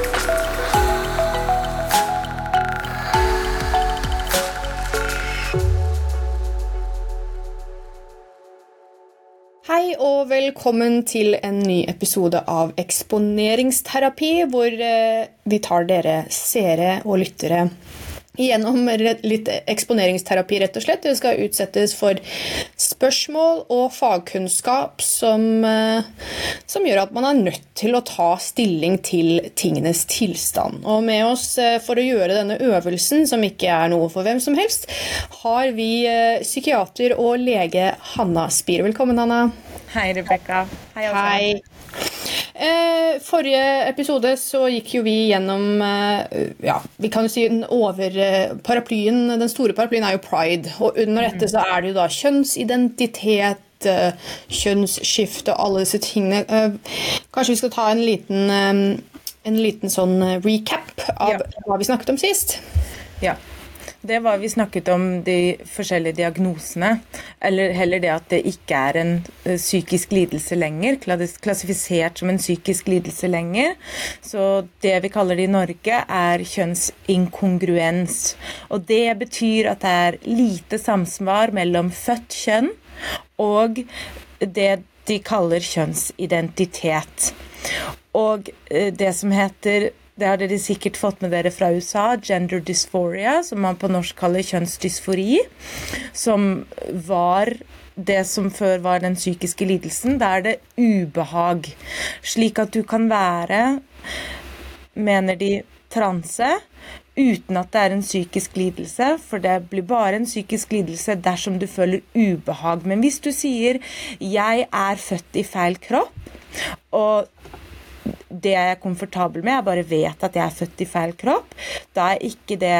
Hei og velkommen til en ny episode av Eksponeringsterapi, hvor eh, vi tar dere seere og lyttere gjennom litt eksponeringsterapi, rett og slett. Det skal utsettes for spørsmål og fagkunnskap som, eh, som, gjør at man er nødt til å ta stilling til tingenes tilstand. Og med oss eh, for å gjøre denne øvelsen, som ikke er noe for hvem som helst, har vi psykiater og lege Hanna Spier. Velkommen, Hanna. Hei, Rebekka. Hei. Eh, forrige episode så gikk jo vi gjennom eh, Ja, vi kan jo si den over eh, paraplyen Den store paraplyen er jo pride. Og under dette så er det jo da kjønnsidentitet, eh, kjønnsskifte og alle disse tingene. Eh, kanskje vi skal ta en liten, eh, en liten sånn recap av ja. hva vi snakket om sist? Ja. Det var vi snakket om de forskjellige diagnosene. Eller heller det at det ikke er en uh, psykisk lidelse lenger. Klassifisert som en psykisk lidelse lenger. Så det vi kaller det i Norge, er kjønnsinkongruens. Og det betyr at det er lite samsvar mellom født kjønn og det de kaller kjønnsidentitet. Og uh, det som heter det hadde de sikkert fått med dere fra USA. Gender dysphoria, som man på norsk kaller kjønnsdysfori. Som var det som før var den psykiske lidelsen. Da er det ubehag. Slik at du kan være, mener de, transe uten at det er en psykisk lidelse, for det blir bare en psykisk lidelse dersom du føler ubehag. Men hvis du sier 'jeg er født i feil kropp', og det jeg er komfortabel med, jeg bare vet at jeg er født i feil kropp, da er ikke det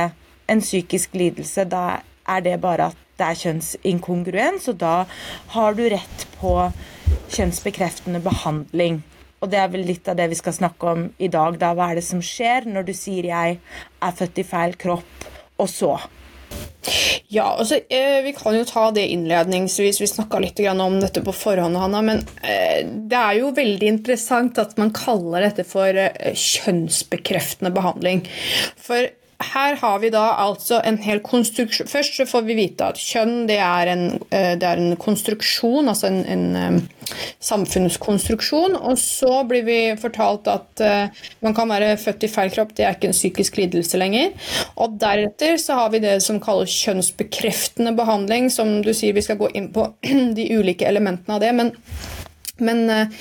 en psykisk lidelse. Da er det bare at det er kjønnsinkongruens, og da har du rett på kjønnsbekreftende behandling. Og det er vel litt av det vi skal snakke om i dag. Da. Hva er det som skjer når du sier 'jeg er født i feil kropp', og så? Ja, altså, eh, Vi kan jo ta det innledningsvis. Vi snakka litt om dette på forhånd, Hanna. Men eh, det er jo veldig interessant at man kaller dette for eh, kjønnsbekreftende behandling. For her har vi da altså en hel konstruksjon Først så får vi vite at kjønn det er en, eh, det er en konstruksjon, altså en, en, eh, samfunnskonstruksjon. Og så blir vi fortalt at uh, man kan være født i feil kropp, det er ikke en psykisk lidelse lenger. Og deretter så har vi det som kalles kjønnsbekreftende behandling, som du sier vi skal gå inn på de ulike elementene av det. men men uh,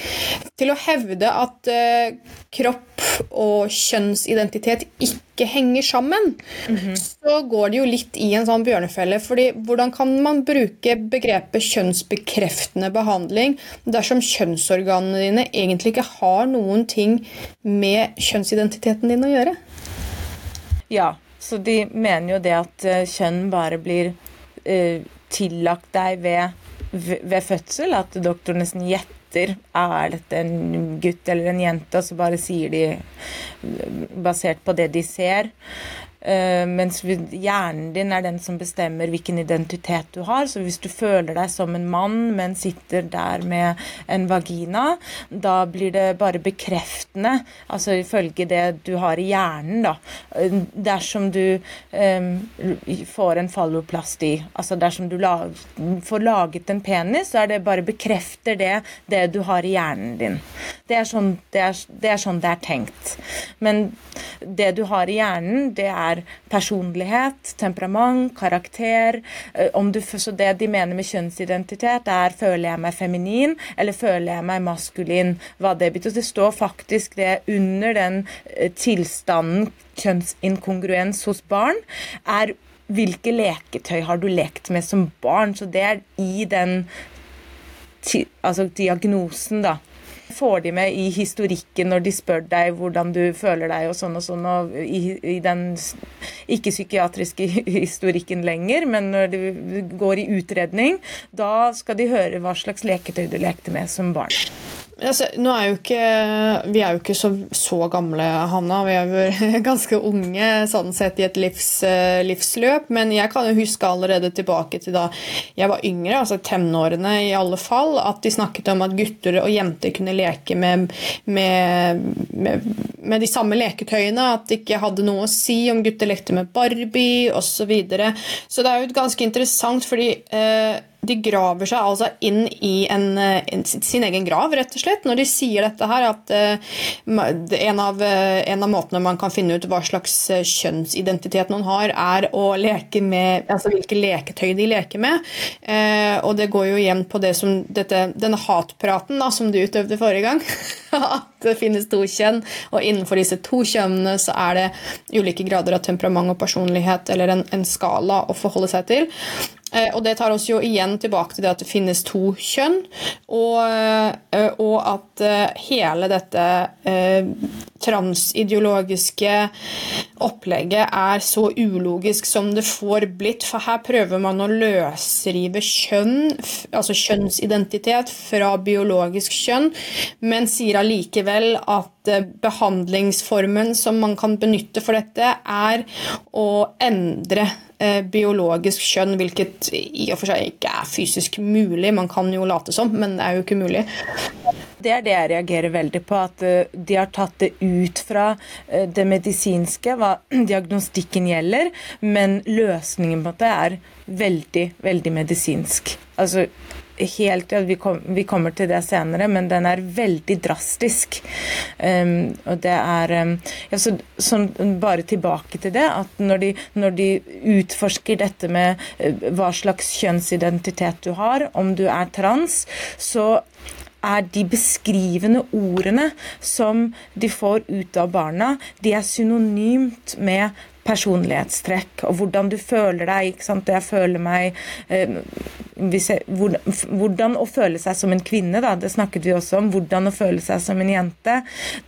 til å hevde at uh, kropp og kjønnsidentitet ikke henger sammen, mm -hmm. så går det jo litt i en sånn bjørnefelle. fordi hvordan kan man bruke begrepet kjønnsbekreftende behandling dersom kjønnsorganene dine egentlig ikke har noen ting med kjønnsidentiteten din å gjøre? Ja, så de mener jo det at uh, kjønn bare blir tillagt deg ved, ved fødsel, at doktor nesten gjetter etter er dette en gutt eller en jente, og så bare sier de basert på det de ser. Uh, mens hjernen din er den som bestemmer hvilken identitet du har. Så hvis du føler deg som en mann, men sitter der med en vagina, da blir det bare bekreftende, altså ifølge det du har i hjernen, da. Uh, dersom du um, får en falloplasti, altså dersom du la får laget en penis, så er det bare bekrefter det det du har i hjernen din. Det er sånn det er, det er, sånn det er tenkt. Men det du har i hjernen, det er er personlighet, temperament, karakter. Eh, om du, så det de mener med kjønnsidentitet, er føler jeg meg feminin eller føler jeg meg maskulin. Hva det betyr. Det står faktisk det under den eh, tilstanden kjønnsinkongruens hos barn, er hvilke leketøy har du lekt med som barn. Så det er i den altså diagnosen, da får de med i historikken når de spør deg hvordan du føler deg og sånn og sånn, og i, i den ikke-psykiatriske historikken lenger, men når du går i utredning, da skal de høre hva slags leketøy du lekte med som barn. Altså, nå er jo ikke, Vi er jo ikke så, så gamle, Hanna. Vi er jo ganske unge sånn sett i et livs, eh, livsløp. Men jeg kan jo huske allerede tilbake til da jeg var yngre, altså tenårene i alle fall, at de snakket om at gutter og jenter kunne leke med, med, med, med de samme leketøyene. At det ikke hadde noe å si om gutter lekte med Barbie osv. Så, videre. så det er jo ganske interessant, fordi eh, de graver seg altså inn i en, eh, en, sin egen grav, rett og slett, når de sier dette her, at uh, en, av, uh, en, av, måtene man kan finne ut hva slags kjønnsidentitet noen har, er å leke med Altså hvilke leketøy de leker med. Og det går jo igjen på det som dette, denne hatpraten da, som du utøvde forrige gang. det finnes to kjønn, og innenfor disse to kjønnene så er det ulike grader av temperament og personlighet, eller en, en skala å forholde seg til. Eh, og det tar oss jo igjen tilbake til det at det finnes to kjønn, og, eh, og at eh, hele dette transideologiske opplegget er så ulogisk som det får blitt. For her prøver man å løsrive kjønn, altså kjønnsidentitet, fra biologisk kjønn, men sier allikevel at behandlingsformen som man kan benytte for dette, er å endre Eh, biologisk kjønn, hvilket i og for seg ikke er fysisk mulig. Man kan jo late som, men det er jo ikke mulig. Det er det jeg reagerer veldig på, at eh, de har tatt det ut fra eh, det medisinske, hva diagnostikken gjelder, men løsningen på det er veldig, veldig medisinsk. Altså, helt vi, kom, vi, kommer til det senere, men den er veldig drastisk. Um, og det er um, ja, så, så, Bare tilbake til det, at når de, når de utforsker dette med uh, hva slags kjønnsidentitet du har, om du er trans, så er de beskrivende ordene som de får ut av barna, de er synonymt med personlighetstrekk og hvordan du føler deg. ikke sant? Jeg føler meg eh, jeg, hvordan, hvordan, å føle seg som en kvinne, da, det snakket vi også om. Hvordan å føle seg som en jente.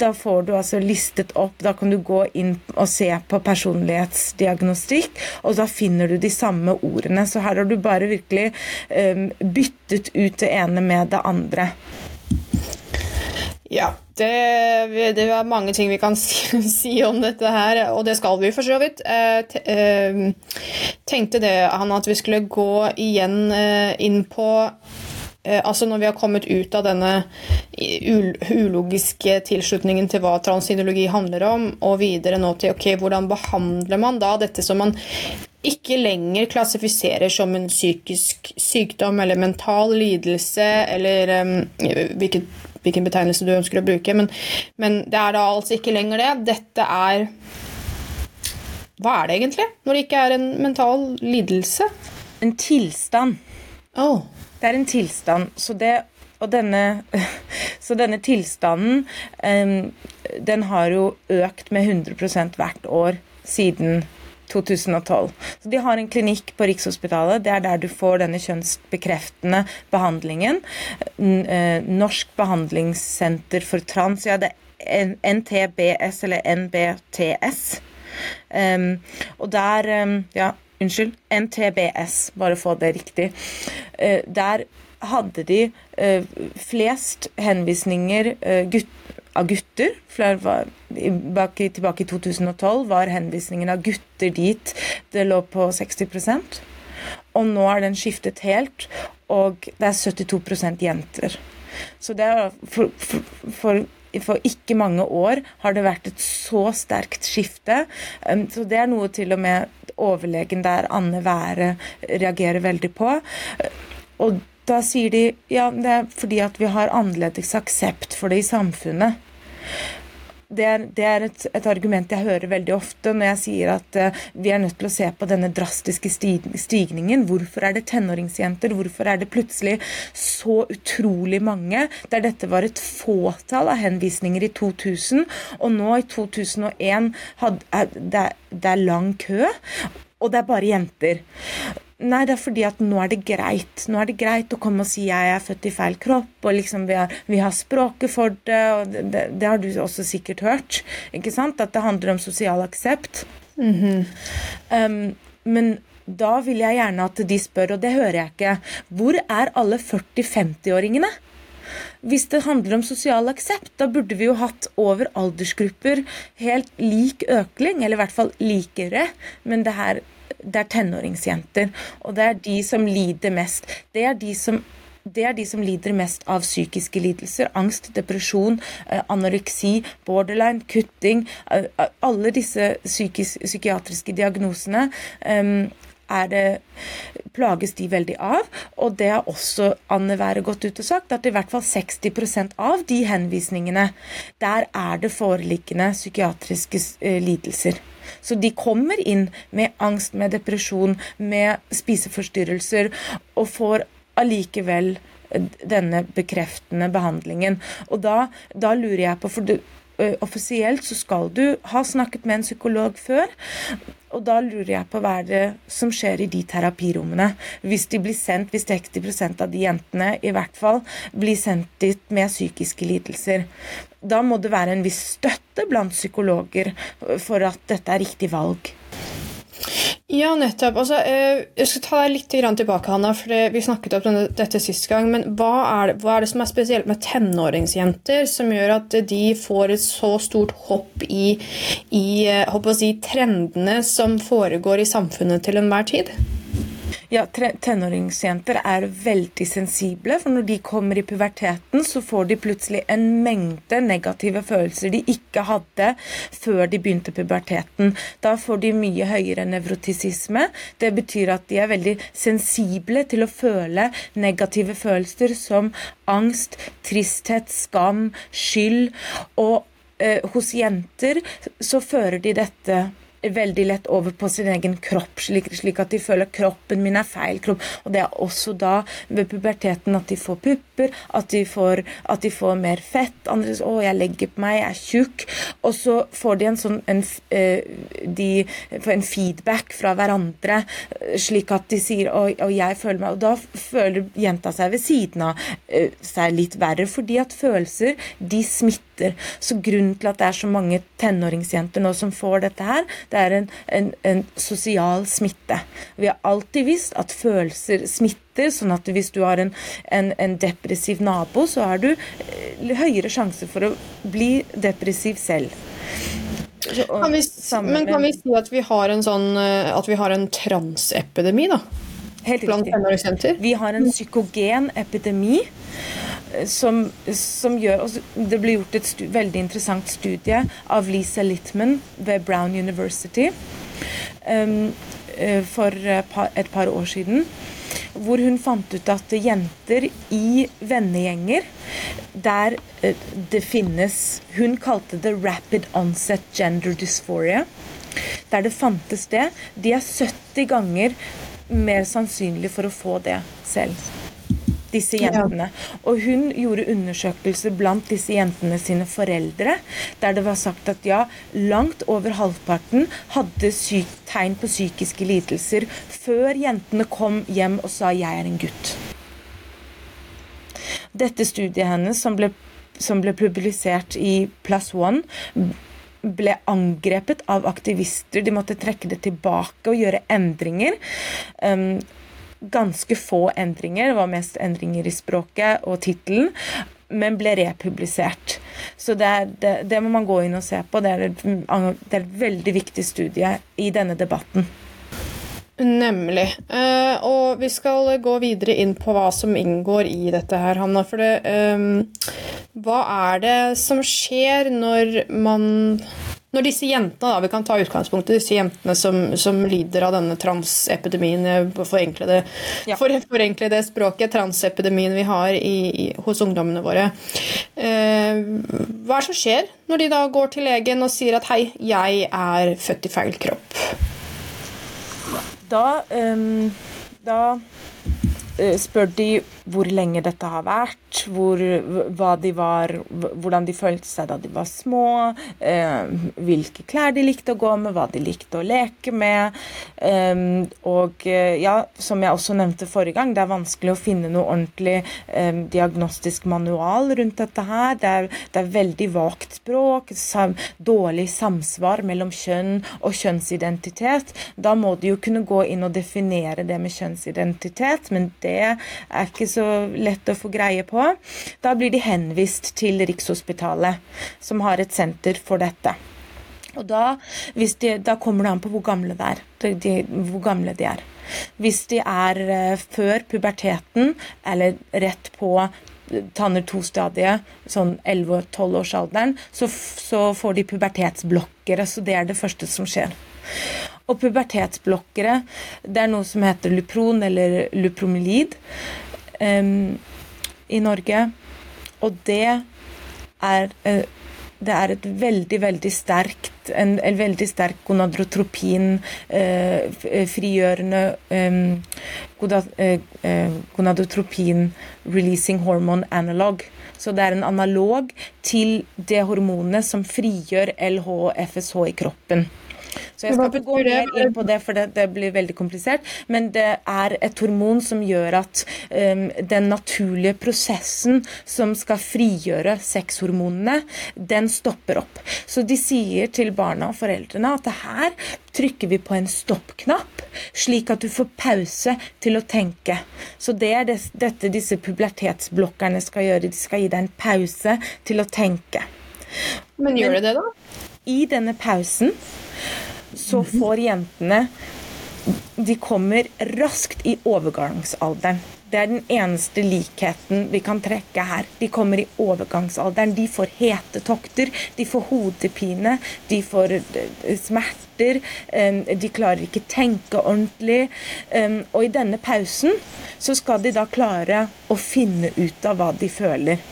Da får du altså listet opp, da kan du gå inn og se på personlighetsdiagnostikk, og da finner du de samme ordene. Så her har du bare virkelig eh, byttet ut det ene med det andre. Ja, det, det, er mange ting vi kan si, si, om dette her, og det skal vi for så vidt. Jeg eh, tenkte det, han at vi skulle gå igjen eh, inn på eh, Altså når vi har kommet ut av denne ulogiske tilslutningen til hva transideologi handler om, og videre nå til ok, hvordan behandler man da dette som man ikke lenger klassifiserer som en psykisk sykdom eller mental lidelse, eller um, hvilket hvilken betegnelse du ønsker å bruke, men, men det er da altså ikke lenger det. Dette er Hva er det egentlig, når det ikke er en mental lidelse? En tilstand. Oh. Det er en tilstand. Så det og denne, så denne tilstanden den har jo økt med 100% hvert år siden 2012. Så De har en klinikk på Rikshospitalet. Det er der du får denne kjønnsbekreftende behandlingen. Eh, Norsk behandlingssenter for trans. Ja, det er NTBS eller NBTS. Um, og der um, Ja, unnskyld. NTBS, bare få det riktig. Uh, der hadde de uh, flest henvisninger uh, gutt, av gutter. Var, tilbake i 2012 var henvisningen av gutter dit det lå på 60% Og nå er den skiftet helt, og det er 72% jenter. Så det er for, for, for for ikke mange år har det vært et så sterkt skifte. Um, så det er noe til og med overlegen der, Anne Være, reagerer veldig på. Og da sier de ja, det er fordi at vi har annerledes aksept for det i samfunnet. Det er, det er et, et, argument jeg hører veldig ofte når jeg sier at uh, vi er nødt til å se på denne drastiske stig, stigningen. Hvorfor er det tenåringsjenter? Hvorfor er det plutselig så utrolig mange? Der dette var et fåtall av henvisninger i 2000, og nå i 2001 had, er, det, det er lang kø. Og det er bare jenter. Nei, det er fordi at nå er det greit. Nå er det greit å komme og si jeg er født i feil kropp, og liksom vi har, vi har språket for det, og det, det, det, har du også sikkert hørt. Ikke sant? At det handler om sosial aksept. Mm -hmm. um, men da vil jeg gjerne at de spør, og det hører jeg ikke, hvor er alle 40-50-åringene? hvis det handler om sosial aksept, da burde vi jo hatt over aldersgrupper helt lik økning, eller i hvert fall likere, men det her det er tenåringsjenter, og det er de som lider mest. Det er de som det er de som lider mest av psykiske lidelser. Angst, depresjon, eh, anoreksi, borderline, kutting. Eh, alle disse psykiatriske diagnosene um, det, plages de veldig av. Og det har også Anne Være gått ut og sagt, at i hvert fall 60% av de henvisningene, der er det foreliggende psykiatriske lidelser. Så de kommer inn med angst, med depresjon, med spiseforstyrrelser, og får allikevel denne bekreftende behandlingen. Og da, da lurer jeg på, for du, offisielt så skal du ha snakket med en psykolog før. Og da lurer jeg på hva er det som skjer i de terapirommene. Hvis de blir sendt, hvis 60% av de jentene i hvert fall blir sendt dit med psykiske lidelser. Da må det være en viss støtte blant psykologer for at dette er riktig valg. Ja, nettopp. Altså, eh, jeg skal ta deg litt tilbake, Hanna, for vi snakket om dette sist gang. Men hva er, det, hva er, det, som er spesielt med tenåringsjenter som gjør at de får et så stort hopp i, i eh, si, trendene som foregår i samfunnet til enhver tid? Ja, tenåringsjenter er veldig sensible, for når de kommer i puberteten, så får de plutselig en mengde negative følelser de ikke hadde før de begynte puberteten. Da får de mye høyere nevrotisisme. Det betyr at de er veldig sensible til å føle negative følelser som angst, tristhet, skam, skyld. Og eh, hos jenter så fører de dette veldig lett over på sin egen kropp, slik, slik, at de føler kroppen min er feil kropp. Og det er også da ved puberteten at de får pupper, at de får, at de får mer fett. Andre sier 'Å, jeg legger på meg, jeg er tjukk'. Og så får de en sånn en, eh, de får en feedback fra hverandre, eh, slik at de sier og jeg føler meg' Og da føler jenta seg ved siden av eh, seg litt verre, fordi at følelser, de smitter. Så grunnen til at det er så mange tenåringsjenter nå som får dette her, det er en, en, en sosial smitte. Vi har alltid visst at følelser smitter, sånn at hvis du har en, en, en depressiv nabo, så har du eh, høyere sjanse for å bli depressiv selv. Så, kan vi, men kan vi si at vi har en sånn eh, at vi har en transepidemi, da? Helt riktig. Vi har en psykogen epidemi som, som, gjør Det ble gjort et stu, veldig interessant studie av Lisa Littman ved Brown University um, for et par år siden. Hvor hun fant ut at jenter i vennegjenger der eh, det finnes Hun kalte det 'rapid onset gender dysphoria'. Der det fantes det. De er 70 ganger mer sannsynlig for å få det selv disse jentene. Og hun gjorde undersøkelser blant disse jentene sine foreldre, der det var sagt at ja, langt over halvparten hadde tegn på psykiske lidelser før jentene kom hjem og sa 'jeg er en gutt'. Dette studiet hennes, som ble, som ble publisert i Plus One, ble angrepet av aktivister. De måtte trekke det tilbake og gjøre endringer. Um, ganske få endringer. Det var mest endringer i språket og tittelen, men ble republisert. Så det, det, det, må man gå inn og se på. Det er, et, det er et veldig viktig studie i denne debatten. Nemlig. Eh, og vi skal gå videre inn på hva som inngår i dette her, Hanna. For det eh, Hva er det som skjer når man når disse jentene, da, vi kan ta utgangspunktet, disse jentene som, som lider av denne transepidemien, forenkle det, ja. for, forenkle det språket, transepidemien vi har i, i, hos ungdommene våre eh, Hva er det som skjer når de da går til legen og sier at 'hei, jeg er født i feil kropp'? Da, um, da spør de hvor lenge dette har vært, hvor, hva de var, hvordan de følte seg da de var små, eh, hvilke klær de likte å gå med, hva de likte å leke med. Eh, og ja, som jeg også nevnte forrige gang, det er vanskelig å finne noe ordentlig eh, diagnostisk manual rundt dette her. Det er, det er veldig vagt språk, dårlig samsvar mellom kjønn og kjønnsidentitet. Da må de jo kunne gå inn og definere det med kjønnsidentitet, men det er ikke så lett å få greie på. Da blir de henvist til Rikshospitalet, som har et senter for dette. Og da, de, da kommer det an på hvor gamle, er, de, hvor gamle de er. Hvis de er uh, før puberteten eller rett på tanner to-stadiet, sånn 11-12-årsalderen, så, så får de pubertetsblokkere. Så det er det første som skjer. Og pubertetsblokkere, det er noe som heter Lupron eller Lupromylid um, i Norge. Og det er uh, det er et veldig, veldig sterkt en, en veldig sterk gonadrotropin eh, eh frigjørende eh, eh, gonadotropin releasing hormone analog. Så det er en analog til det hormonet som frigjør LH og FSH i kroppen. Så jeg skal ikke gå mer inn på det, for det, det, blir veldig komplisert. Men det er et hormon som gjør at um, den naturlige prosessen som skal frigjøre sexhormonene, den stopper opp. Så de sier til barna og foreldrene at det her trykker vi på en stoppknapp, slik at du får pause til å tenke. Så det er det, dette disse pubertetsblokkerne skal gjøre. De skal gi deg en pause til å tenke. Men gjør det det, da? I denne pausen så får jentene De kommer raskt i overgangsalderen. Det er den eneste likheten vi kan trekke her. De kommer i overgangsalderen. De får hetetokter, de får hodepine, de får eh, smerter. De klarer ikke tenke ordentlig. Og i denne pausen så skal de da klare å finne ut av hva de føler.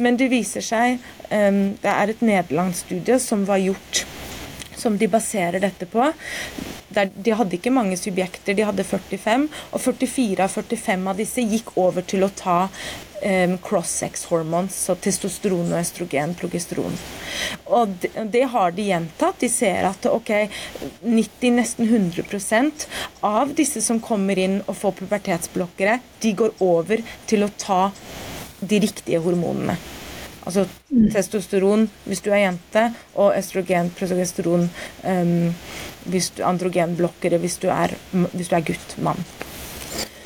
Men det viser seg Det er et nederlandsstudie som var gjort som de baserer dette på. de hadde ikke mange subjekter, de hadde 45. Og 44 av 45 av disse gikk over til å ta um, cross-sex hormones, så testosteron og østrogen, progesteron. Og det, det, har de gjentatt. De ser at ok, 90, nesten 100% av disse som kommer inn og får pubertetsblokkere, de går over til å ta de riktige hormonene. Altså mm. testosteron hvis du er jente, og estrogen, progesteron um, hvis du, androgenblokkere hvis du er, hvis du er gutt, mann.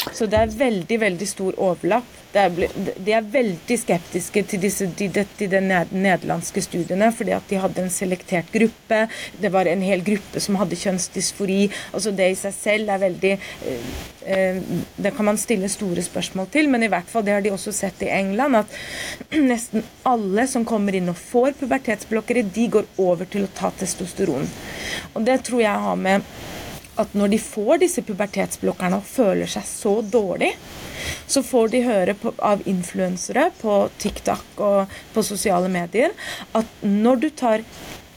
Så det er veldig, veldig stor overlapp de er veldig skeptiske til, disse, de, de, de nederlandske studiene, fordi at de hadde en selektert gruppe. Det var en hel gruppe som hadde kjønnsdysfori. altså Det i seg selv er veldig eh, eh, Det kan man stille store spørsmål til, men i hvert fall det har de også sett i England, at nesten alle som kommer inn og får pubertetsblokkere, de går over til å ta testosteron. Og det tror jeg har med at når de får disse pubertetsblokkerne og føler seg så dårlig, så får de høre på, av influensere på TikTok og på sosiale medier at når du tar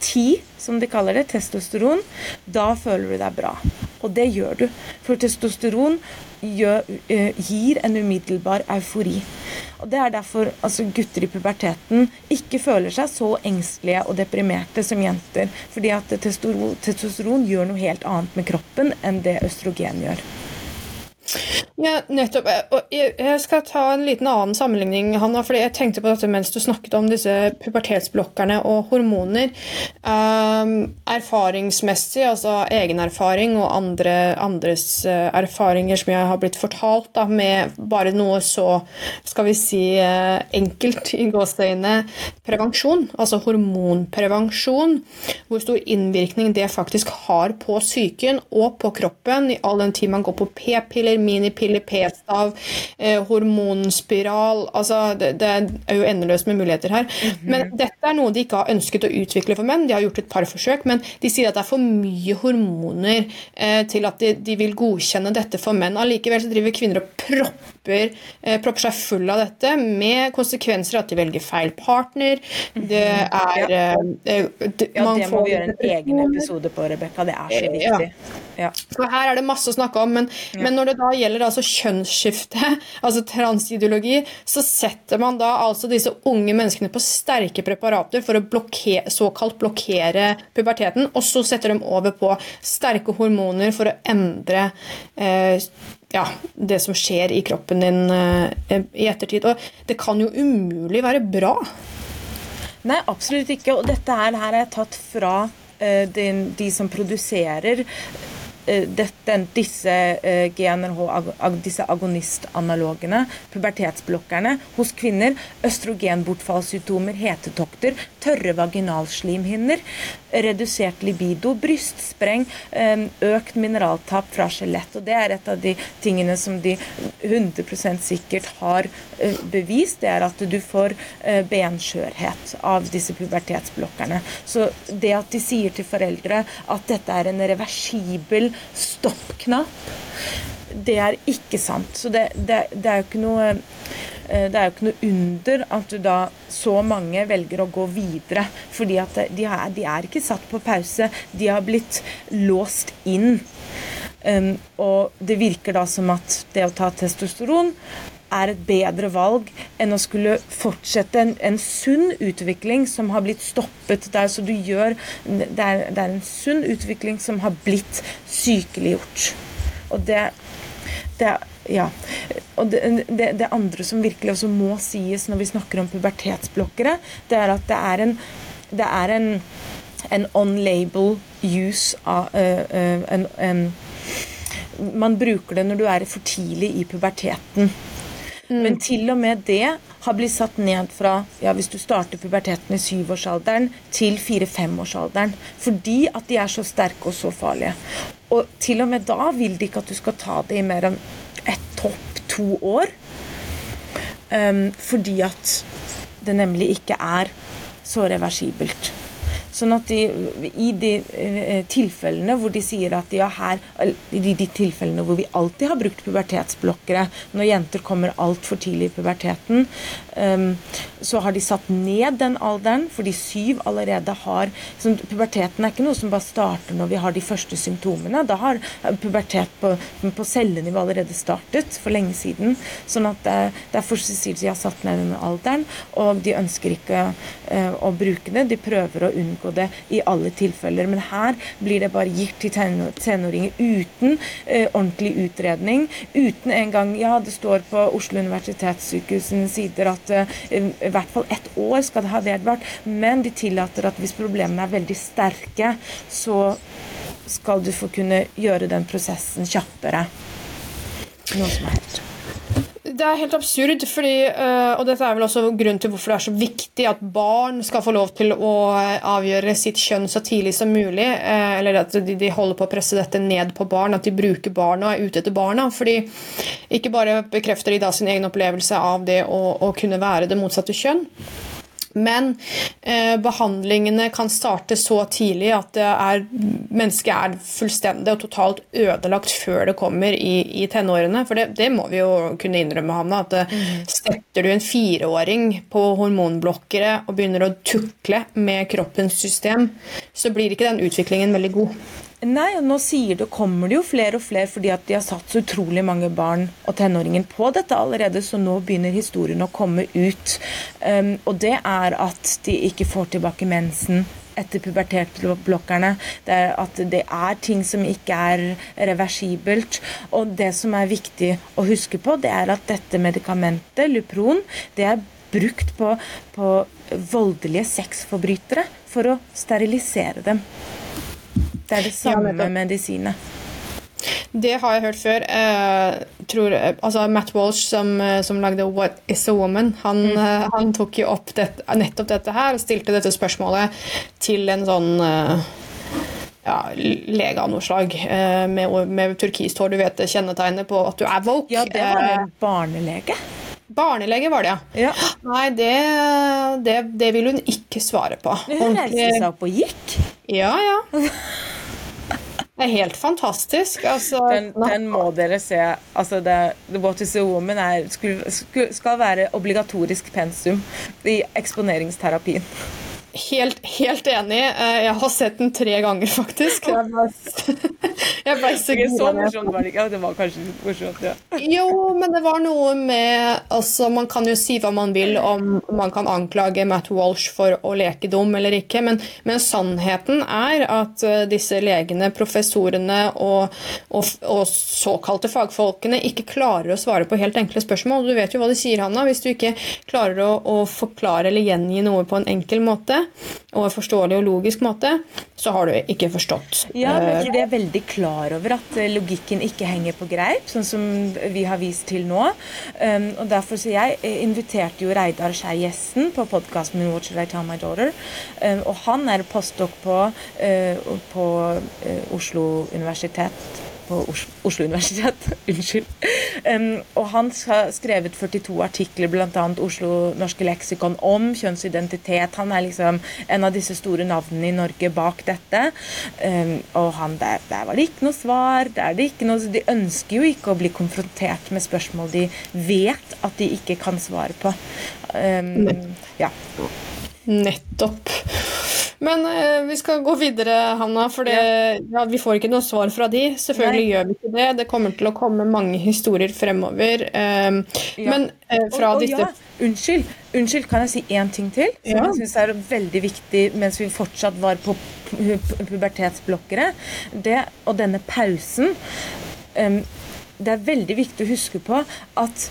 ti, som de kaller det, testosteron, da føler du deg bra. Og det gjør du. For testosteron gjør, uh, gir en umiddelbar eufori. Og Det er derfor altså, gutter i puberteten ikke føler seg så engstelige og deprimerte som jenter. Fordi at testosteron, testosteron gjør noe helt annet med kroppen enn det østrogen gjør. Ja, nettopp. Jeg skal ta en liten annen sammenligning, Hanna. fordi Jeg tenkte på dette mens du snakket om disse pubertetsblokkerne og hormoner. Um, erfaringsmessig, altså egen erfaring og andre, andres uh, erfaringer som jeg har blitt fortalt, da, med bare noe så skal vi si uh, enkelt i gåseøyne prevensjon, altså hormonprevensjon, hvor stor innvirkning det faktisk har på psyken og på kroppen, i all den tid man går på p-piller, minipiller p-stav, eh, hormonspiral altså det, det, er jo endeløst med muligheter her. Mm -hmm. Men dette er noe de ikke har ønsket å utvikle for menn. De har gjort et par forsøk, men de sier at det er for mye hormoner eh, til at de, de, vil godkjenne dette for menn. Allikevel så driver kvinner og propper, eh, propper seg full av dette, med konsekvenser at de velger feil partner. Det mhm. er ja. Eh, det, ja, det må vi gjøre en egen episode på, Rebekka. Det er så viktig. Ja. For her er det masse å snakke om, men, men når det da gjelder altså kjønnsskifte, altså transideologi, så setter man da altså disse unge menneskene på sterke preparater for å blokkere, såkalt blokkere puberteten, og så setter de over på sterke hormoner for å endre eh, ja, det som skjer i kroppen din eh, i ettertid. Og det kan jo umulig være bra. Nei, absolutt ikke. Og dette her, her er tatt fra eh, de, de som produserer eh, dette, disse eh, GNRH, ag, disse agonistanalogene, pubertetsblokkerne, hos kvinner, østrogenbortfallssymptomer, hetetokter, tørre vaginalslimhinner, redusert libido, brystspreng, økt mineraltap fra skjelett. Og det er et av de tingene som de 100 sikkert har eh, bevist, det er at du får eh, benskjørhet av disse pubertetsblokkerne. Så det at de sier til foreldre at dette er en reversibel stoppknapp, det er ikke sant. Så det, det, det er jo ikke noe det er jo ikke noe under at du da så mange velger å gå videre. fordi at de er, de er ikke satt på pause. De har blitt låst inn. Um, og det virker da som at det å ta testosteron er et bedre valg enn å skulle fortsette en, en sunn utvikling som har blitt stoppet der. Så du gjør det er, det er en sunn utvikling som har blitt sykeliggjort. Og det, det ja. Og det, det, det, andre som virkelig også må sies når vi snakker om pubertetsblokkere, det er at det er en, det er en, en on-label use av uh, uh, en, en man bruker det når du er for tidlig i puberteten. Mm. Men til og med det har blitt satt ned fra ja, hvis du starter puberteten i syvårsalderen til fire-femårsalderen. Fordi at de er så sterke og så farlige. Og til og med da vil de ikke at du skal ta det i mer enn ett topp to år. Um, fordi at det nemlig ikke er så reversibelt. Sånn at de, i de eh, tilfellene hvor de sier at ja, her, i de tilfellene hvor vi alltid har brukt pubertetsblokkere, når jenter kommer altfor tidlig i puberteten, um, så har de satt ned den alderen, fordi syv allerede har så Puberteten er ikke noe som bare starter når vi har de første symptomene. Da har pubertet på, på cellenivå allerede startet for lenge siden. sånn at det, Derfor sier de at de har satt ned den alderen, og de ønsker ikke å bruke det. De prøver å unngå det i alle tilfeller. Men her blir det bare gitt til tenåringer uten eh, ordentlig utredning. Uten engang Ja, det står på Oslo universitetssykehus sider at eh, i hvert fall ett år skal det ha vedvart. Men de tillater at hvis problemene er veldig sterke, så skal du få kunne gjøre den prosessen kjappere. Noe som er helt det er helt absurd, fordi, uh, og dette er vel også grunnen til hvorfor det er så viktig at barn skal få lov til å avgjøre sitt kjønn så tidlig som mulig. Uh, eller at de, holder på å presse dette ned på barn, at de bruker barna og er ute etter barna. fordi ikke bare bekrefter de da sin egen opplevelse av det å, å kunne være det motsatte kjønn, men eh, behandlingene kan starte så tidlig at er, mennesket er fullstendig og totalt ødelagt før det kommer i, i tenårene. For det, det, må vi jo kunne innrømme, Hanna. At mm. setter du en fireåring på hormonblokkere og begynner å tukle med kroppens system, så blir ikke den utviklingen veldig god. Nei, og nå sier det, kommer det jo flere og flere fordi at de har satt så utrolig mange barn og tenåringer på dette allerede, så nå begynner historien å komme ut. Um, og det er at de ikke får tilbake mensen etter pubertetblokkerne. Det er at det er ting som ikke er reversibelt. Og det som er viktig å huske på, det er at dette medikamentet, Lupron, det er brukt på, på voldelige sexforbrytere for å sterilisere dem. Det er det samme ja, medisinet. Det har jeg hørt før. Jeg tror, altså Matt Walsh, som, som, lagde 'What is a Woman', han, mm. han tok jo opp det, nettopp dette her og stilte dette spørsmålet til en sånn ja, lege av noe slag med, med turkist hår. Du vet kjennetegnet på at du er woke. Ja, det var en barnelege. Barnelege var det, ja. ja. Nei, det, det, det, vil hun ikke svare på. Hun reiste seg opp og gikk? Ja, ja. Det er helt fantastisk. Altså, den, den, må dere se. Altså, det, The What is a Woman er, skal, skal være obligatorisk pensum i eksponeringsterapien. Helt, helt, enig. Eh, jeg har sett den tre ganger, faktisk. Jeg ble, så, morsomt var det ikke. Det var kanskje morsomt, ja. Jo, men det var noe med altså, Man kan jo si hva man vil om man kan anklage Matt Walsh for å leke dum eller ikke, men, men sannheten er at uh, disse legene, professorene og, og, og, såkalte fagfolkene ikke klarer å svare på helt enkle spørsmål. Du vet jo hva de sier, Hanna. Hvis du ikke klarer å, å forklare eller gjengi noe på en enkel måte, og en forståelig og logisk måte, så har du ikke forstått. Ja, men jeg tror de er veldig klar over at eh, logikken ikke henger på greip, sånn som vi har vist til nå. Um, og Derfor så jeg eh, inviterte jo Reidar Skei Gjessen på podkasten min 'What Should I Tell My Daughter'. Um, og han er postdok på, uh, på Oslo universitet på Oslo universitet. Unnskyld. Um, og han har skrevet 42 artikler, bl.a. Oslo norske leksikon, om kjønnsidentitet. Han er liksom en av disse store navnene i Norge bak dette. Um, og han, der, der, var det ikke noe svar. Der det ikke noe, de ønsker jo ikke å bli konfrontert med spørsmål de vet at de ikke kan svare på. Um, ja. Nettopp. Men uh, vi skal gå videre, Hanna, for det, ja, vi får ikke noe svar fra de. Selvfølgelig Nei. gjør vi ikke det. Det kommer til å komme mange historier fremover. Um, ja. Men uh, fra og, og, disse ja, Unnskyld, unnskyld, kan jeg si én ting til? Som jeg syns er veldig viktig mens vi fortsatt var på pubertetsblokkere. Det, og denne pausen. Um, det er veldig viktig å huske på at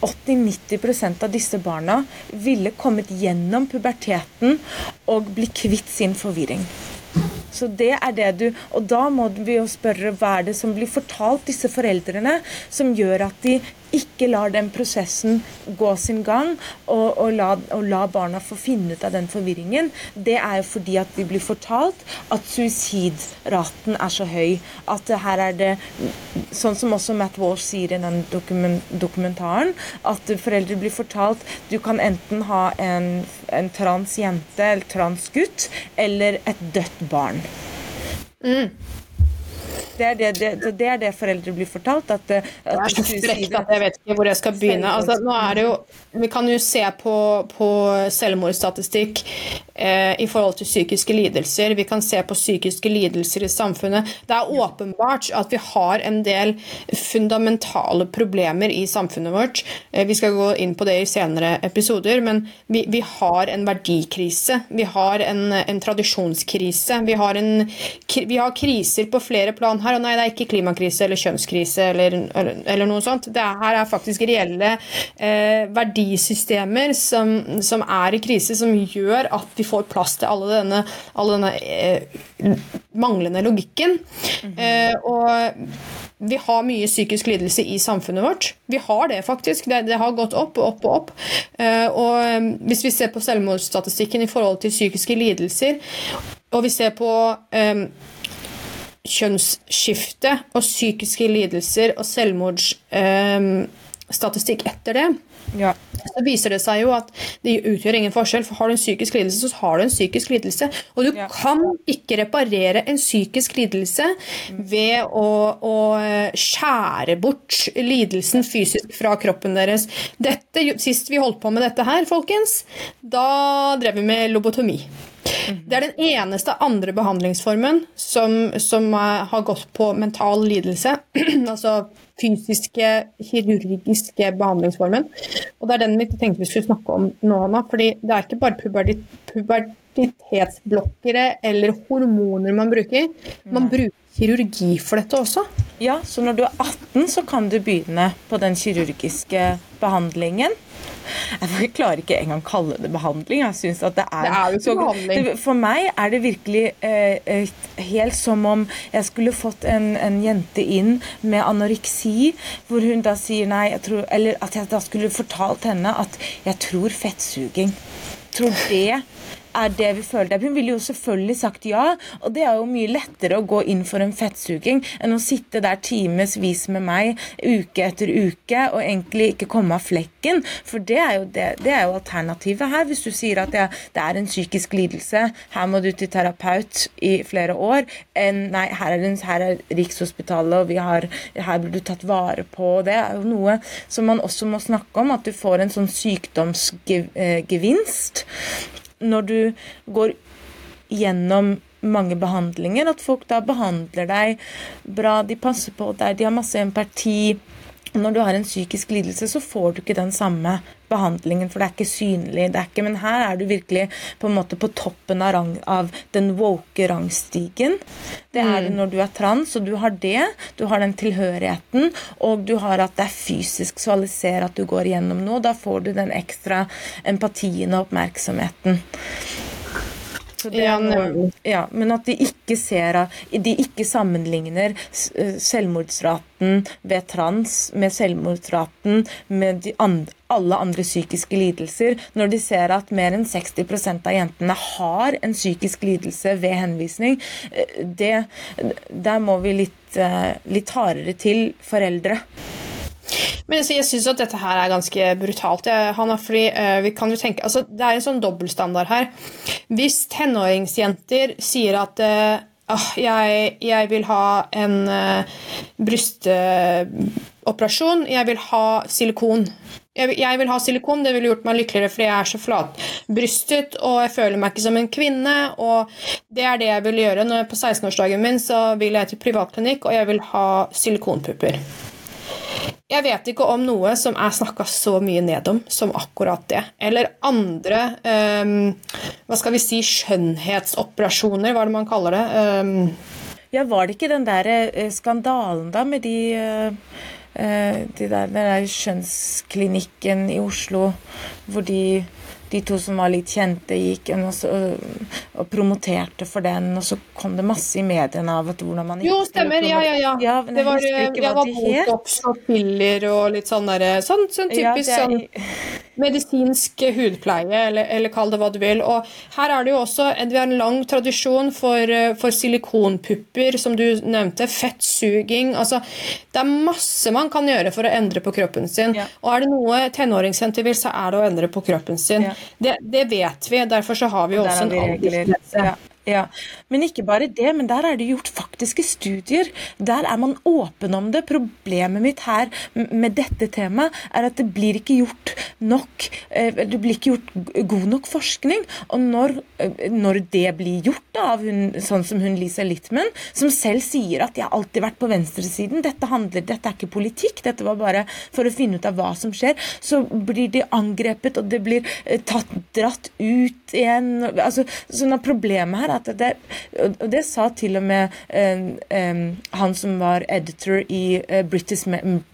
80-90% av disse barna ville kommet gjennom puberteten og bli kvitt sin forvirring. Så det er det du Og da må vi jo spørre hva er det som blir fortalt disse foreldrene, som gjør at de ikke lar den prosessen gå sin gang, og, og, la, og, la, barna få finne ut av den forvirringen, det er jo fordi at de blir fortalt at suicidraten er så høy. At her er det, sånn som også Matt Walsh sier i den dokumentaren, at foreldre blir fortalt du kan enten ha en, en trans jente eller trans gutt, eller et dødt barn. Mm. Det er det, det, det er det, foreldre blir fortalt. At, at det er så frekt at jeg vet ikke hvor jeg skal begynne. Altså, nå er det jo, vi kan jo se på, på selvmordsstatistikk eh, i forhold til psykiske lidelser. Vi kan se på psykiske lidelser i samfunnet. Det er åpenbart at vi har en del fundamentale problemer i samfunnet vårt. Eh, vi skal gå inn på det i senere episoder, men vi, vi har en verdikrise. Vi har en, en tradisjonskrise. Vi har, en, vi har kriser på flere plan her. Og nei, det er ikke klimakrise eller kjønnskrise eller, eller, eller noe sånt. Det her er faktisk reelle eh, verdisystemer som, som, er i krise, som gjør at vi får plass til alle denne, alle denne eh, manglende logikken. Mm -hmm. eh, og vi har mye psykisk lidelse i samfunnet vårt. Vi har det, faktisk. Det, det har gått opp og opp og opp. Uh, og um, hvis vi ser på selvmordsstatistikken i forhold til psykiske lidelser, og vi ser på um, kjønnsskifte og psykiske lidelser og selvmordsstatistikk eh, etter det, ja. så viser det seg jo at det utgjør ingen forskjell. For har du en psykisk lidelse, så har du en psykisk lidelse. Og du ja. kan ikke reparere en psykisk lidelse ved å, å, skjære bort lidelsen fysisk fra kroppen deres. Dette, sist vi holdt på med dette her, folkens, da drev vi med lobotomi. Det er den eneste andre behandlingsformen som, som har gått på mental lidelse. altså fysiske, kirurgiske behandlingsformen. Og det er den vi tenkte vi skulle snakke om nå, Anna. fordi det er ikke bare pubertit pubertitetsblokkere eller hormoner man bruker. Man bruker kirurgi for dette også. Ja, så når du er 18, så kan du begynne på den kirurgiske behandlingen. Jeg klarer ikke engang kalle det behandling. Jeg synes at det er, det er jo ikke behandling. For meg er det virkelig eh, helt som om jeg skulle fått en, en, jente inn med anoreksi, hvor hun da sier nei, tror, eller at jeg da skulle fortalt henne at jeg tror fettsuging. Tror det er det vi føler. Hun ville jo selvfølgelig sagt ja, og det er jo mye lettere å gå inn for en fettsuging enn å sitte der timevis med meg uke etter uke og egentlig ikke komme av flekken. For det er jo, det, det er jo alternativet her. Hvis du sier at det, det, er en psykisk lidelse, her må du til terapeut i flere år, enn nei, her er, her er Rikshospitalet, og har, her blir du tatt vare på. Det er jo noe som man også må snakke om, at du får en sånn sykdomsgevinst når du går gjennom mange behandlinger, at folk da behandler deg bra, de passer på deg, de har masse empati. Når du har en psykisk lidelse, så får du ikke den samme behandlingen, for det er ikke synlig. Det er ikke, men her er du virkelig på en måte på toppen av, rang, av den woke rangstigen. Det er det mm. når du er trans, og du har det. Du har den tilhørigheten, og du har at det er fysisk visualisere at du går igjennom noe. Da får du den ekstra empatien og oppmerksomheten. Ja, noe, ja, men at de ikke ser De ikke sammenligner eh, selvmordsraten ved trans med selvmordsraten med andre, alle andre psykiske lidelser, når de ser at mer enn 60% av jentene har en psykisk lidelse ved henvisning. Eh, det, der må vi litt, eh, litt hardere til foreldre. Men jeg syns at dette her er ganske brutalt. Hanna, fordi uh, vi kan jo tenke, altså, Det er en sånn dobbeltstandard her. Hvis tenåringsjenter sier at uh, jeg, jeg, vil ha en uh, brystoperasjon, jeg vil ha silikon jeg, jeg vil ha silikon, det ville gjort meg lykkeligere fordi jeg er så flatbrystet og jeg føler meg ikke som en kvinne. og Det er det jeg vil gjøre. Når jeg, på 16-årsdagen min så vil jeg til privatklinikk, og jeg vil ha silikonpupper. Jeg vet ikke om noe som er snakka så mye ned om som akkurat det. Eller andre um, hva skal vi si, skjønnhetsoperasjoner, hva er det man kaller det? Um, ja, var det ikke den der uh, skandalen da med de, uh, de der, der skjønnsklinikken i Oslo hvor de de to som var litt kjente, gikk og, så, og, promoterte for den, og så kom det masse i mediene av at hvordan man Jo, stemmer. Ja, ja, ja. ja det var, det var botox og piller og litt sånn derre sånn, sånn, typisk ja, er... sånn medisinsk hudpleie, eller, eller, kall det hva du vil. Og her er det jo også Vi har en lang tradisjon for, for silikonpupper, som du nevnte. Fettsuging. Altså, det er masse man kan gjøre for å endre på kroppen sin. Ja. Og er det noe tenåringsjenter vil, så er det å endre på kroppen sin. Ja. Det, det, vet vi. Derfor så har vi også en aldersgrense. Ja. Ja, Men ikke bare det, men der er det gjort faktiske studier. Der er man åpen om det. Problemet mitt her med dette temaet er at det blir ikke gjort nok eh, Det blir ikke gjort god nok forskning. Og når, eh, når det blir gjort da, av hun, sånn som hun Lisa Littman, som selv sier at 'jeg har alltid vært på venstresiden', dette, handler, dette er ikke politikk, dette var bare for å finne ut av hva som skjer, så blir de angrepet, og det blir eh, tatt, dratt ut igjen. Altså, sånn at Problemet her at det, og det sa til og med um, um, han som var editor i uh, British,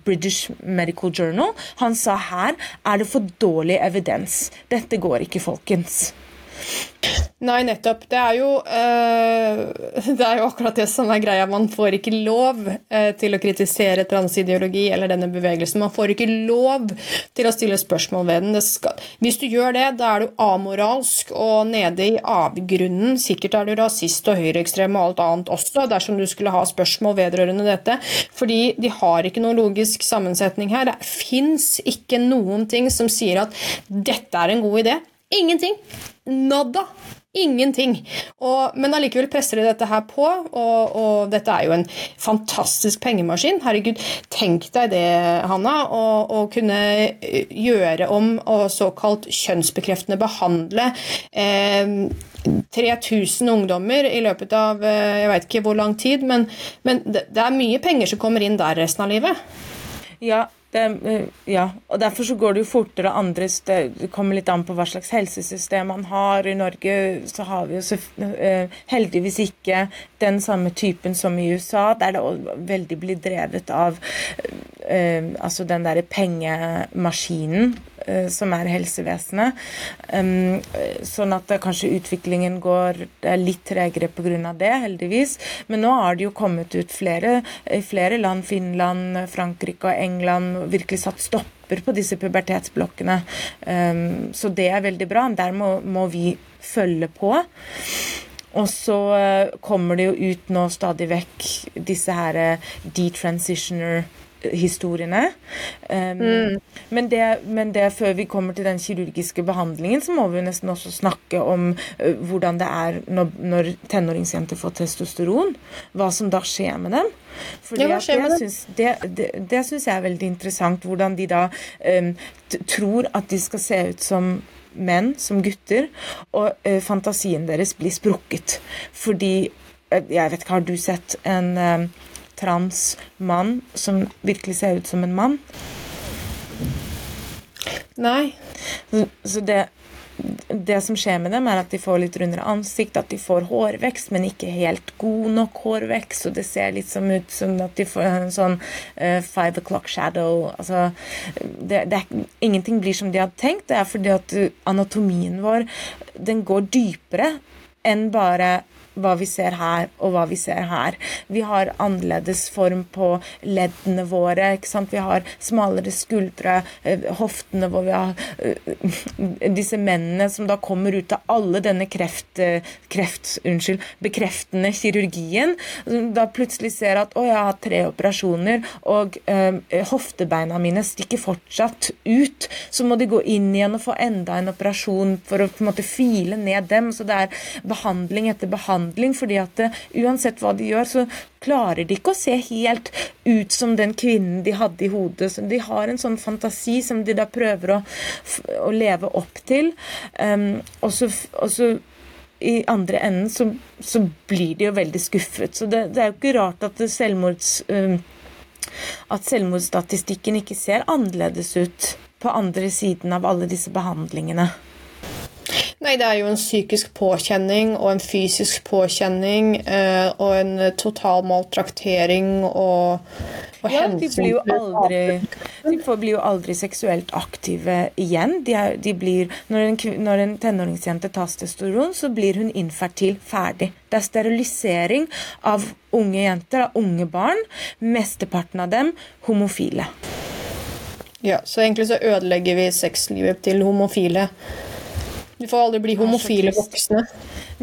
British, Medical Journal. Han sa her er det for dårlig evidens. Dette går ikke, folkens. Nei, nettopp. Det er, jo, uh, det er jo akkurat det som er greia. Man får ikke lov uh, til å kritisere transideologi eller denne bevegelsen. Man får ikke lov til å stille spørsmål ved den. Skal, hvis du gjør det, da er du amoralsk og nede i avgrunnen. Sikkert er du rasist og høyreekstrem og alt annet også, dersom du skulle ha spørsmål vedrørende dette. Fordi de har ikke noen logisk sammensetning her. Det fins ikke noen ting som sier at dette er en god idé. Ingenting. Nada. Ingenting. Og, men allikevel presser de dette her på, og, og, dette er jo en fantastisk pengemaskin. Herregud, tenk deg det, Hanna, å, kunne gjøre om og såkalt kjønnsbekreftende behandle eh, 3000 ungdommer i løpet av eh, jeg vet ikke hvor lang tid, men, men det er mye penger som kommer inn der resten av livet. Ja, det, eh, ja, og derfor så går det jo fortere andre Det kommer litt an på hva slags helsesystem man har. I Norge så har vi jo så, uh, heldigvis ikke den samme typen som i USA, der det veldig blir drevet av uh, altså den derre pengemaskinen Eh, som er helsevesenet. Sånn at kanskje utviklingen går litt tregere pga. det, heldigvis. Men nå har det jo kommet ut flere i flere land, Finland, Frankrike og England, virkelig satt stopper på disse pubertetsblokkene. Så det er veldig bra. Der må, må vi følge på. Og så eh, kommer det jo ut nå stadig vekk disse her eh, detransitioner historiene. Um, mm. men, det, men, det, før vi kommer til den kirurgiske behandlingen, så må vi nesten også snakke om uh, hvordan det er når, når tenåringsjenter får testosteron. Hva som da skjer med dem. Fordi ja, skjer med det, syns, det, det, det syns jeg er veldig interessant. Hvordan de da um, tror at de skal se ut som menn, som gutter, og uh, fantasien deres blir sprukket. Fordi uh, Jeg vet ikke, har du sett en trans mann som virkelig ser ut som en mann. Nei. Så det, det som skjer med dem, er at de får litt rundere ansikt, at de får hårvekst, men ikke helt god nok hårvekst. Og det ser litt som ut som at de får en sånn uh, five o'clock shadow. Altså, det, det er, ingenting blir som de hadde tenkt. Det er fordi at anatomien vår den går dypere enn bare hva vi ser her, og hva vi ser her. Vi har annerledes form på leddene våre. ikke sant? Vi har smalere skuldre, eh, hoftene hvor vi har uh, disse mennene som da kommer ut av alle denne kreft, kreft unnskyld, bekreftende kirurgien. Da plutselig ser at å, jeg har tre operasjoner, og uh, hoftebeina mine stikker fortsatt ut. Så må de gå inn igjen og få enda en operasjon for å på en måte file ned dem. Så det er behandling etter behandling behandling, fordi at uh, uansett hva de gjør, så klarer de ikke å se helt ut som den kvinnen de hadde i hodet. Så de har en sånn fantasi som de da prøver å, å leve opp til. Um, og så, og så i andre enden så, så, blir de jo veldig skuffet. Så det, det er jo ikke rart at selvmords... Um, at selvmordsstatistikken ikke ser annerledes ut på andre siden av alle disse behandlingene. Nei, det er jo en psykisk påkjenning og en fysisk påkjenning eh, og en total maltraktering og, og ja, de blir jo aldri De blir jo aldri seksuelt aktive igjen. De er, de blir, når, en, når en tenåringsjente tas testosteron, så blir hun infertil ferdig. Det er sterilisering av unge jenter, av unge barn. Mesteparten av dem homofile. Ja, så egentlig så ødelegger vi sexlivet til homofile. De får aldri bli homofile voksne.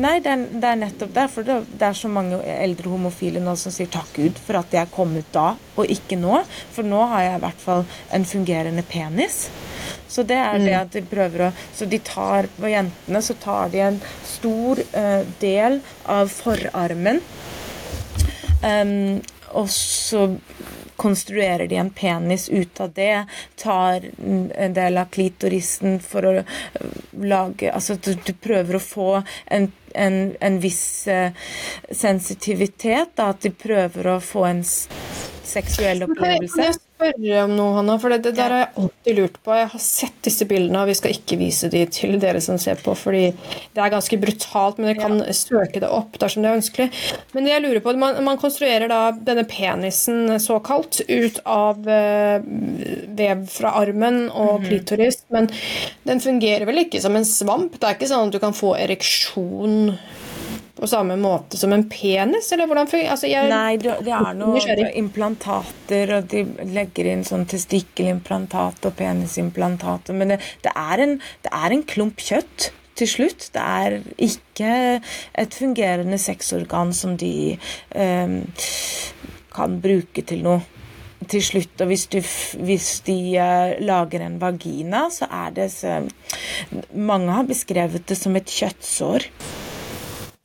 Nei, det er, det er nettopp derfor det, det, er så mange eldre homofile nå som sier takk Gud for at jeg kom ut da, og ikke nå. For nå har jeg i hvert fall en fungerende penis. Så det er det mm. at de prøver å Så de tar på jentene så tar de en stor uh, del av forarmen. Um, og så konstruerer de en penis ut av det, tar en del av klitorisen for å øh, lage Altså du, du prøver å få en, en, en viss uh, sensitivitet, da, at de prøver å få en seksuell opplevelse spørre om noe, Hanna? For det, det, der har jeg alltid lurt på. Jeg har sett disse bildene, og vi skal ikke vise de til dere som ser på, fordi det er ganske brutalt, men dere kan ja. søke det opp dersom det er ønskelig. Men det jeg lurer på, man, man konstruerer da denne penisen såkalt ut av uh, vev fra armen og mm -hmm. klitoris, men den fungerer vel ikke som en svamp? Det er ikke sånn at du kan få ereksjon på samme måte som en penis? eller hvordan altså jeg, Nei, det, er noen implantater, og de legger inn sånn testikkelimplantat og penisimplantat. Men det, det, er en, det er en klump kjøtt til slutt. Det er ikke et fungerende sexorgan som de eh, kan bruke til noe til slutt. Og hvis, du, hvis de uh, lager en vagina, så er det så, Mange har beskrevet det som et kjøttsår.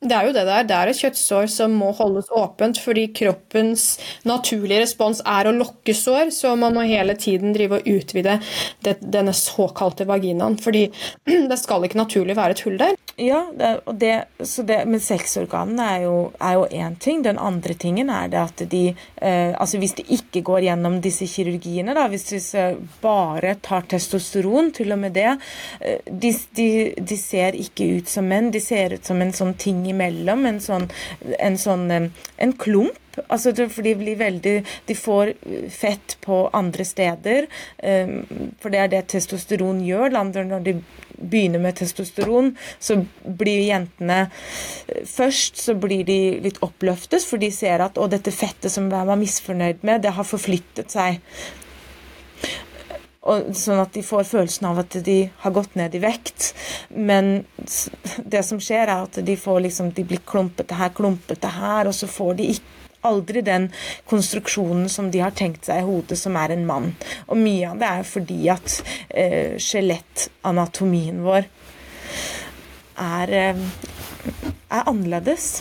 Det er jo det der. Det er et kjøttsår som må holdes åpent, fordi kroppens naturlige respons er å lokke sår, så man må hele tiden drive og utvide det, denne såkalte vaginaen. Fordi det skal ikke naturlig være et hull der. Ja, det, det, det, men sexorganene er jo én ting. Den andre tingen er det at de eh, Altså hvis de ikke går gjennom disse kirurgiene, da, hvis de bare tar testosteron, til og med det eh, de, de, de ser ikke ut som menn. De ser ut som en sånn ting i imellom. En sånn, en, sånn, en klump. Altså, for de blir veldig De får fett på andre steder. For det er det testosteron gjør. Når de begynner med testosteron, så blir jentene Først så blir de litt oppløftet, for de ser at å, dette fettet som man var misfornøyd med, det har forflyttet seg. Og, sånn at de får følelsen av at de har gått ned i vekt. Men det som skjer, er at de, liksom, de blir klumpete her, klumpete her, og så får de aldri den konstruksjonen som de har tenkt seg i hodet, som er en mann. Og mye av det er fordi at eh, skjelettanatomien vår er, eh, er annerledes.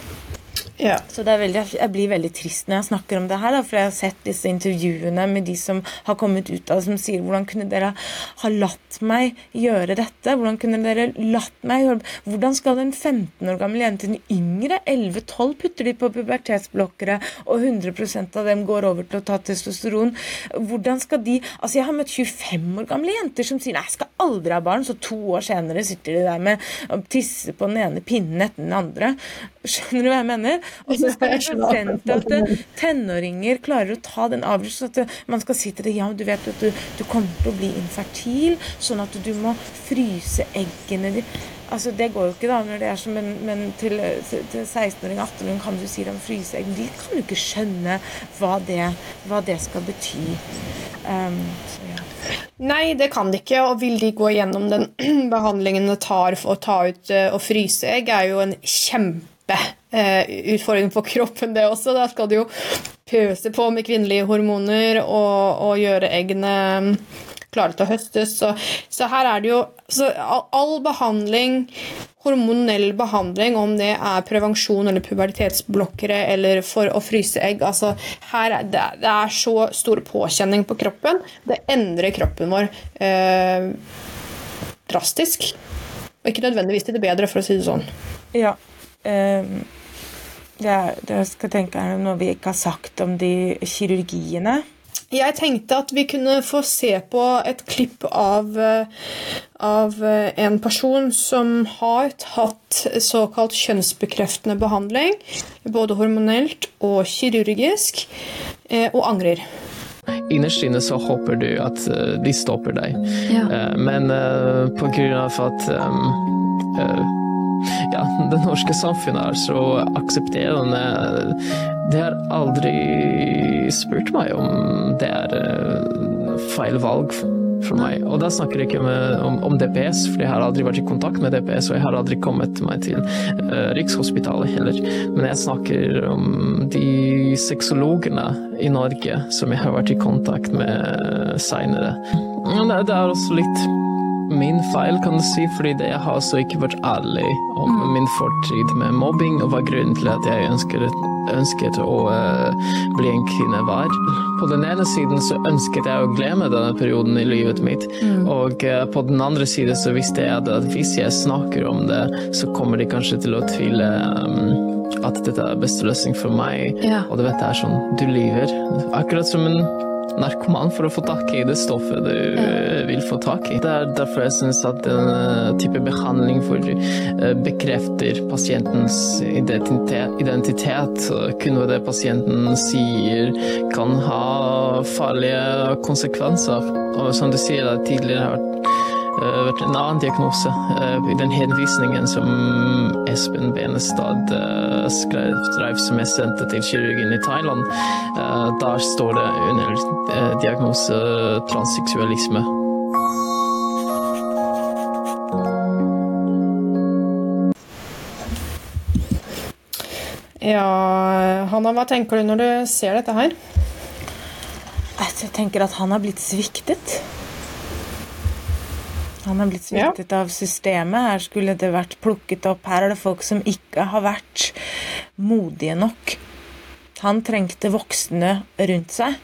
Ja. Så veldig, jeg blir veldig trist når jeg snakker om det her, da, for jeg har sett disse intervjuene med de som har kommet ut av det, som sier hvordan kunne dere ha latt meg gjøre dette? Hvordan kunne dere latt meg gjøre Hvordan skal en 15 år gammel jente, en yngre, 11-12, putter de på pubertetsblokkere, og 100% av dem går over til å ta testosteron? Hvordan skal de Altså, jeg har møtt 25 år gamle jenter som sier nei, jeg skal aldri ha barn, så to år senere sitter de der med å tisser på den ene pinnen etter den andre. Skjønner du hva jeg mener? Og så skal vi forvente at tenåringer klarer å ta den avgjørelsen. At man skal si til dem ja, du vet at du, du kommer til å bli infertil, sånn at du må fryse eggene dine. Altså, Det går jo ikke, da, når det er sånn, men, men til, til 16-åring, 18-åring kan du si dem fryseegg. De kan jo ikke skjønne hva det, hva det skal bety. Um, så, ja. Nei, det kan de ikke. Og vil de gå gjennom den behandlingen det tar for å ta ut og fryse egg, er jo en kjempe uh, utfordring for kroppen, det også. Da skal du jo pøse på med kvinnelige hormoner og, og gjøre eggene klare til å høstes. Så, så her er det jo all, all behandling hormonell behandling, om det er prevensjon eller pubertetsblokkere eller for å fryse egg altså her er det, det, er så stor påkjenning på kroppen. Det endrer kroppen vår eh, drastisk. Og ikke nødvendigvis til det bedre, for å si det sånn. Ja. Det, det skal tenke noe vi ikke har sagt om de kirurgiene. Jeg tenkte at vi kunne få se på et klipp av, eh, av eh, en person som har tatt såkalt kjønnsbekreftende behandling, både hormonelt og kirurgisk, eh, og angrer. Innerst inne så håper du at de stopper deg, ja. men på grunn av at um, ja, det norske samfunnet er så aksepterende. De har aldri spurt meg om det er eh, feil valg for meg. Og da snakker jeg ikke med, om, om, DPS, for jeg har aldri vært i kontakt med DPS, og jeg har aldri kommet meg til uh, Rikshospitalet heller. Men jeg snakker om de sexologene i Norge som jeg har vært i kontakt med seinere. Det er også litt min feil, kan du si, fordi jeg har altså ikke vært ærlig om mm. min fortid med mobbing, og hva grunnen til at jeg ønsket, ønsket å uh, bli en kvinne var. På den ene siden så ønsket jeg å glemme denne perioden i livet mitt, mm. og uh, på den andre siden så visste jeg at hvis jeg snakker om det, så kommer de kanskje til å tvile um, at dette er beste løsning for meg, ja. og du vet det er sånn, du lyver. Akkurat som en narkoman for å få tak i det stoffet du ja. vil få tak i. Det er derfor jeg syns at den type behandling for eh, bekrefter pasientens identitet, identitet. Kun det pasienten sier, kan ha farlige konsekvenser. Og som du sier tidligere, har Eh, vært en annen diagnose. Eh, I den henvisningen som Espen Benestad eh, skrev, som jeg sendte til kirurgen i Thailand, der står det under diagnose transseksualisme. Ja, Hanna, hva tenker du når du ser dette her? Jeg tenker at han har blitt sviktet. Han har blitt smittet ja. av systemet. Her skulle det vært plukket opp. Her er det folk som ikke har vært modige nok. Han trengte voksne rundt seg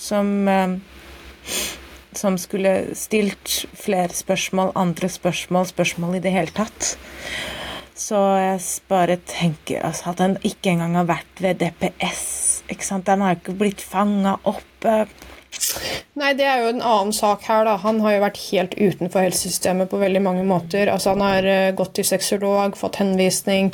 som eh, Som skulle stilt flere spørsmål, andre spørsmål, spørsmål i det hele tatt. Så jeg bare tenker altså, at han ikke engang har vært ved DPS. ikke sant? Han har ikke blitt fanga opp. Nei, det er jo en annen sak her, da. Han har jo vært helt utenfor helsesystemet på veldig mange måter. Altså, han har uh, gått til sexolog, fått henvisning,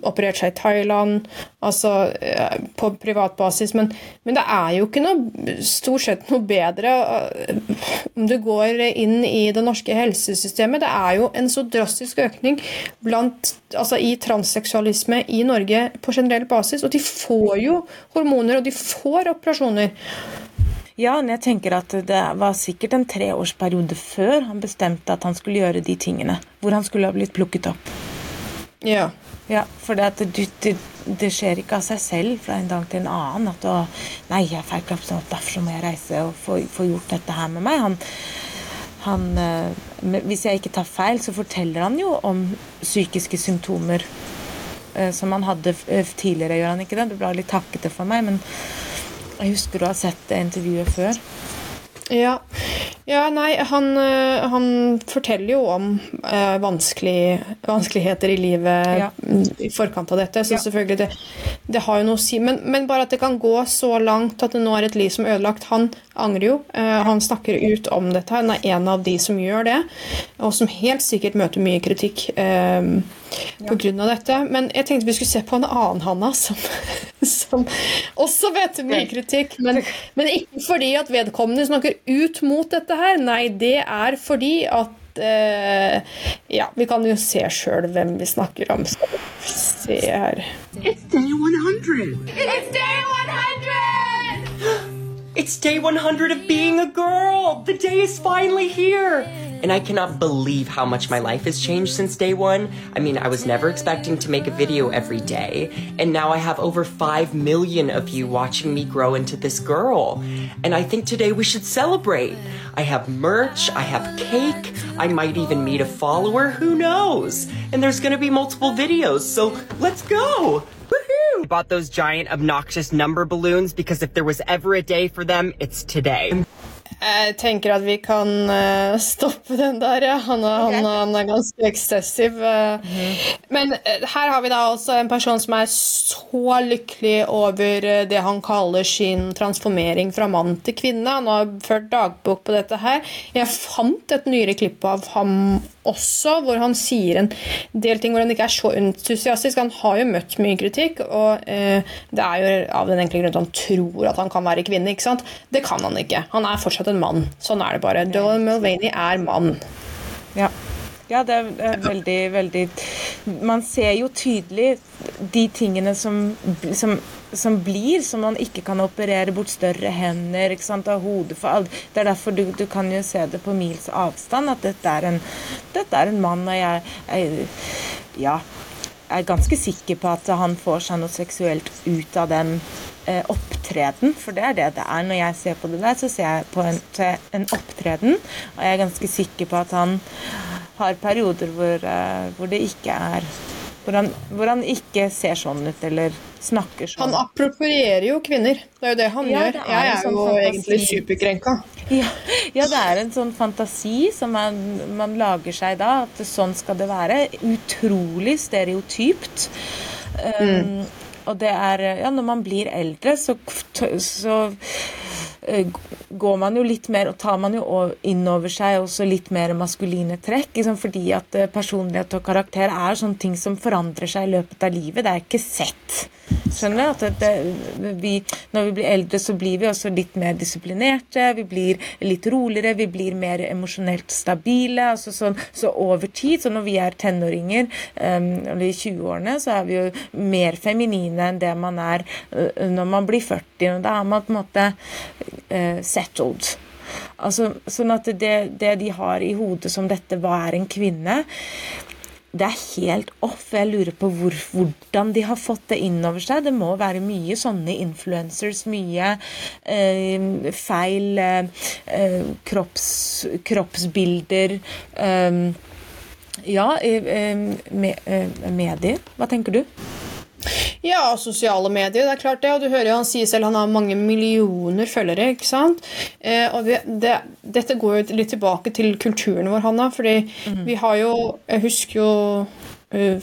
operert seg i Thailand, altså uh, på privat basis. Men, men, det er jo ikke noe stort sett noe bedre uh, om du går inn i det norske helsesystemet. Det er jo en så drastisk økning blant, altså, i transseksualisme i Norge på generell basis, og de får jo hormoner, og de får operasjoner. Ja, men jeg tenker at det var sikkert en treårsperiode før han bestemte at han skulle gjøre de tingene. Hvor han skulle ha blitt plukket opp. Ja. Ja, For det, det, det, skjer ikke av seg selv fra en dag til en annen at å, nei, jeg er feil at derfor må jeg reise og få, få, gjort dette her med meg. Han, han, eh, hvis jeg ikke tar feil, så forteller han jo om psykiske symptomer eh, som han hadde eh, tidligere, gjør han ikke det? Det ble litt takkete for meg, men jeg husker du har sett det intervjuet før. Ja. ja nei, han, eh, han, forteller jo om eh, vanskelig, vanskeligheter i livet ja. i forkant av dette. Så ja. selvfølgelig, det, det, har jo noe å si. Men, men, bare at det kan gå så langt at det nå er et liv som er ødelagt. Han angrer jo. Eh, han snakker ut om dette. Han er en av de som gjør det, og som helt sikkert møter mye kritikk. Eh, på grunn av dette. Men jeg tenkte vi skulle se på en annen Hanna som, som også vet mye kritikk. Men, men, ikke fordi at vedkommende snakker ut mot dette her. Nei, det er fordi at uh, Ja, vi kan jo se sjøl hvem vi snakker om. Skal vi se her. It's day 100. It's day 100! It's day 100 of being a girl! The day is finally here! And I cannot believe how much my life has changed since day one. I mean, I was never expecting to make a video every day, and now I have over 5 million of you watching me grow into this girl. And I think today we should celebrate. I have merch, I have cake, I might even meet a follower, who knows? And there's gonna be multiple videos, so let's go! Woohoo! Bought those giant obnoxious number balloons because if there was ever a day for them, it's today. Jeg tenker at vi kan uh, stoppe den der, ja. Han han, han er ganske eksessiv. eh. Men uh, her har vi da også en person som er så lykkelig over det han kaller sin transformering fra mann til kvinne. Han har ført dagbok på dette her. Jeg fant et nyere klipp av ham også, hvor han sier en del ting hvor han ikke er så entusiastisk. Han har jo møtt mye kritikk, og eh, det er jo av den enkle grunn at han tror at han kan være kvinne. ikke sant? Det kan han ikke. Han er fortsatt en mann. Sånn er det bare. Dolan Mulvaney er mann. Ja. ja, det er veldig, veldig Man ser jo tydelig de tingene som, som, som blir, som man ikke kan operere bort større hender ikke sant, av hodet for alt. Det er derfor du, du kan jo se det på mils avstand, at dette er en, dette er en mann, og jeg, jeg Ja. Er ganske sikker på at han får seg noe seksuelt ut av den eh, opptreden, for det er det det er. Når jeg ser på det der, så ser jeg på en, en opptreden, og jeg er ganske sikker på at han har perioder hvor, eh, hvor det ikke er hvor han, hvor han ikke ser sånn ut, eller snakker sånn. Han approprierer jo kvinner. Det er jo det han Ja, gjør. det er Jeg er sånn jo fantasi. egentlig superkrenka. Ja, ja, det er en sånn fantasi som man, man lager seg da, at sånn skal det være. Utrolig stereotypt. Um, Og det er Ja, når man blir eldre, så, så eh, går man jo litt mer og tar man jo inn over seg også litt mer maskuline trekk. Liksom, fordi at eh, personlighet og karakter er sånne ting som forandrer seg i løpet av livet. Det er ikke sett. Skjønner du? At det, vi, når vi blir eldre, så blir vi også litt mer disiplinerte. Vi blir litt roligere, vi blir mer emosjonelt stabile. Altså sånn, så over tid, så når vi er tenåringer, um, eller i 20-årene, så er vi jo mer feminine enn det man er øh, når man blir 40. Og da er man på en måte øh, settled. Altså, sånn at det, det de har i hodet som dette, hva er en kvinne? Det er helt off. Jeg lurer på hvor, hvordan de har fått det inn over seg. Det må være mye sånne influencers, mye eh, feil eh, eh, kropps, kroppsbilder. eh, ja, eh, eh, eh, medier. Hva tenker du? Ja, sosiale medier, det er klart det. Og du hører jo han sier selv han har mange millioner følgere. ikke sant? Eh, og det, det, dette går jo litt tilbake til kulturen vår, Hanna. fordi vi har jo Jeg husker jo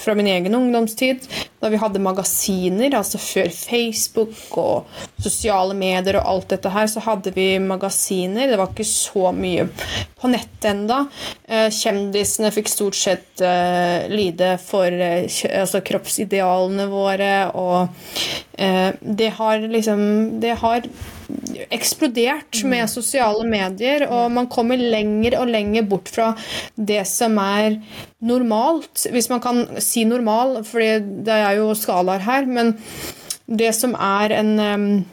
fra min egen ungdomstid, da vi hadde magasiner, altså før Facebook og sosiale medier og alt dette her, så hadde vi magasiner. Det var ikke så mye på nettet enda. Eh, Kjendisene fikk stort sett eh, lide for eh, altså kroppsidealene våre, og eh, det har liksom Det har eksplodert med sosiale medier, og man kommer lenger og lenger bort fra det som er normalt, hvis man kan si normal, for det er jo skalaer her, men det som er en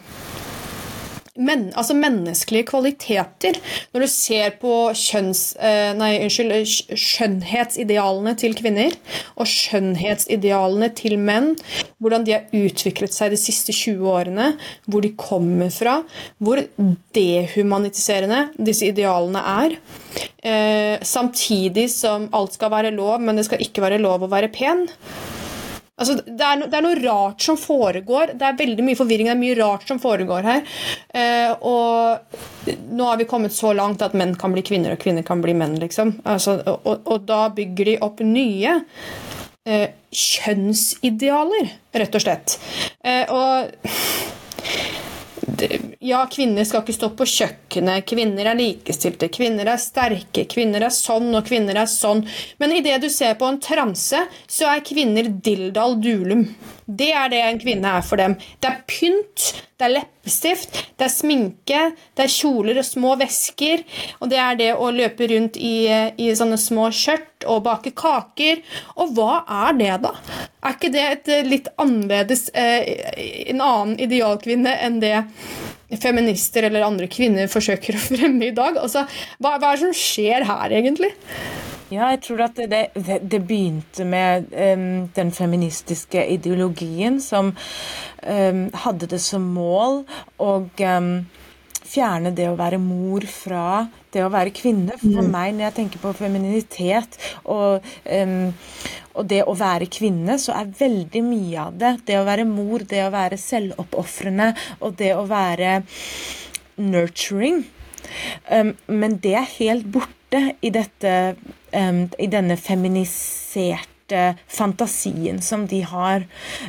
men, altså menneskelige kvaliteter. Når du ser på kjønns, eh, nei, unnskyld, skjønnhetsidealene til kvinner og skjønnhetsidealene til menn, hvordan de har utviklet seg de siste 20 årene, hvor de kommer fra, hvor dehumanitiserende disse idealene er. Eh, samtidig som alt skal være lov, men det skal ikke være lov å være pen. Altså, det, er no, det er noe rart som foregår. Det er veldig mye forvirring. Det er mye rart som foregår her. Eh, og nå har vi kommet så langt at menn kan bli kvinner, og kvinner kan bli menn. liksom. Altså, og, og da bygger de opp nye eh, kjønnsidealer, rett og slett. Eh, og ja, kvinner skal ikke stå på kjøkkenet, kvinner er likestilte, kvinner er sterke, kvinner er sånn og kvinner er sånn. Men idet du ser på en transe, så er kvinner dildal dulum. Det er det en kvinne er for dem. Det er pynt, det er leppestift, det er sminke, det er kjoler og små vesker, og det er det å løpe rundt i, i sånne små skjørt og bake kaker. Og hva er det, da? Er ikke det et litt annerledes, eh, en annen idealkvinne enn det feminister eller andre kvinner forsøker å fremme i dag. Altså, hva, hva er det som skjer her, egentlig? Ja, jeg tror at det, det, det begynte med um, den feministiske ideologien som um, hadde det som mål å um, fjerne det å være mor fra det å være kvinne. For mm. meg, når jeg tenker på femininitet og, og det å være kvinne, så er veldig mye av det det å være mor, det å være selvoppofrende og det å være nurturing. Men det er helt borte i, dette, um, i denne feminiserte fantasien som de har.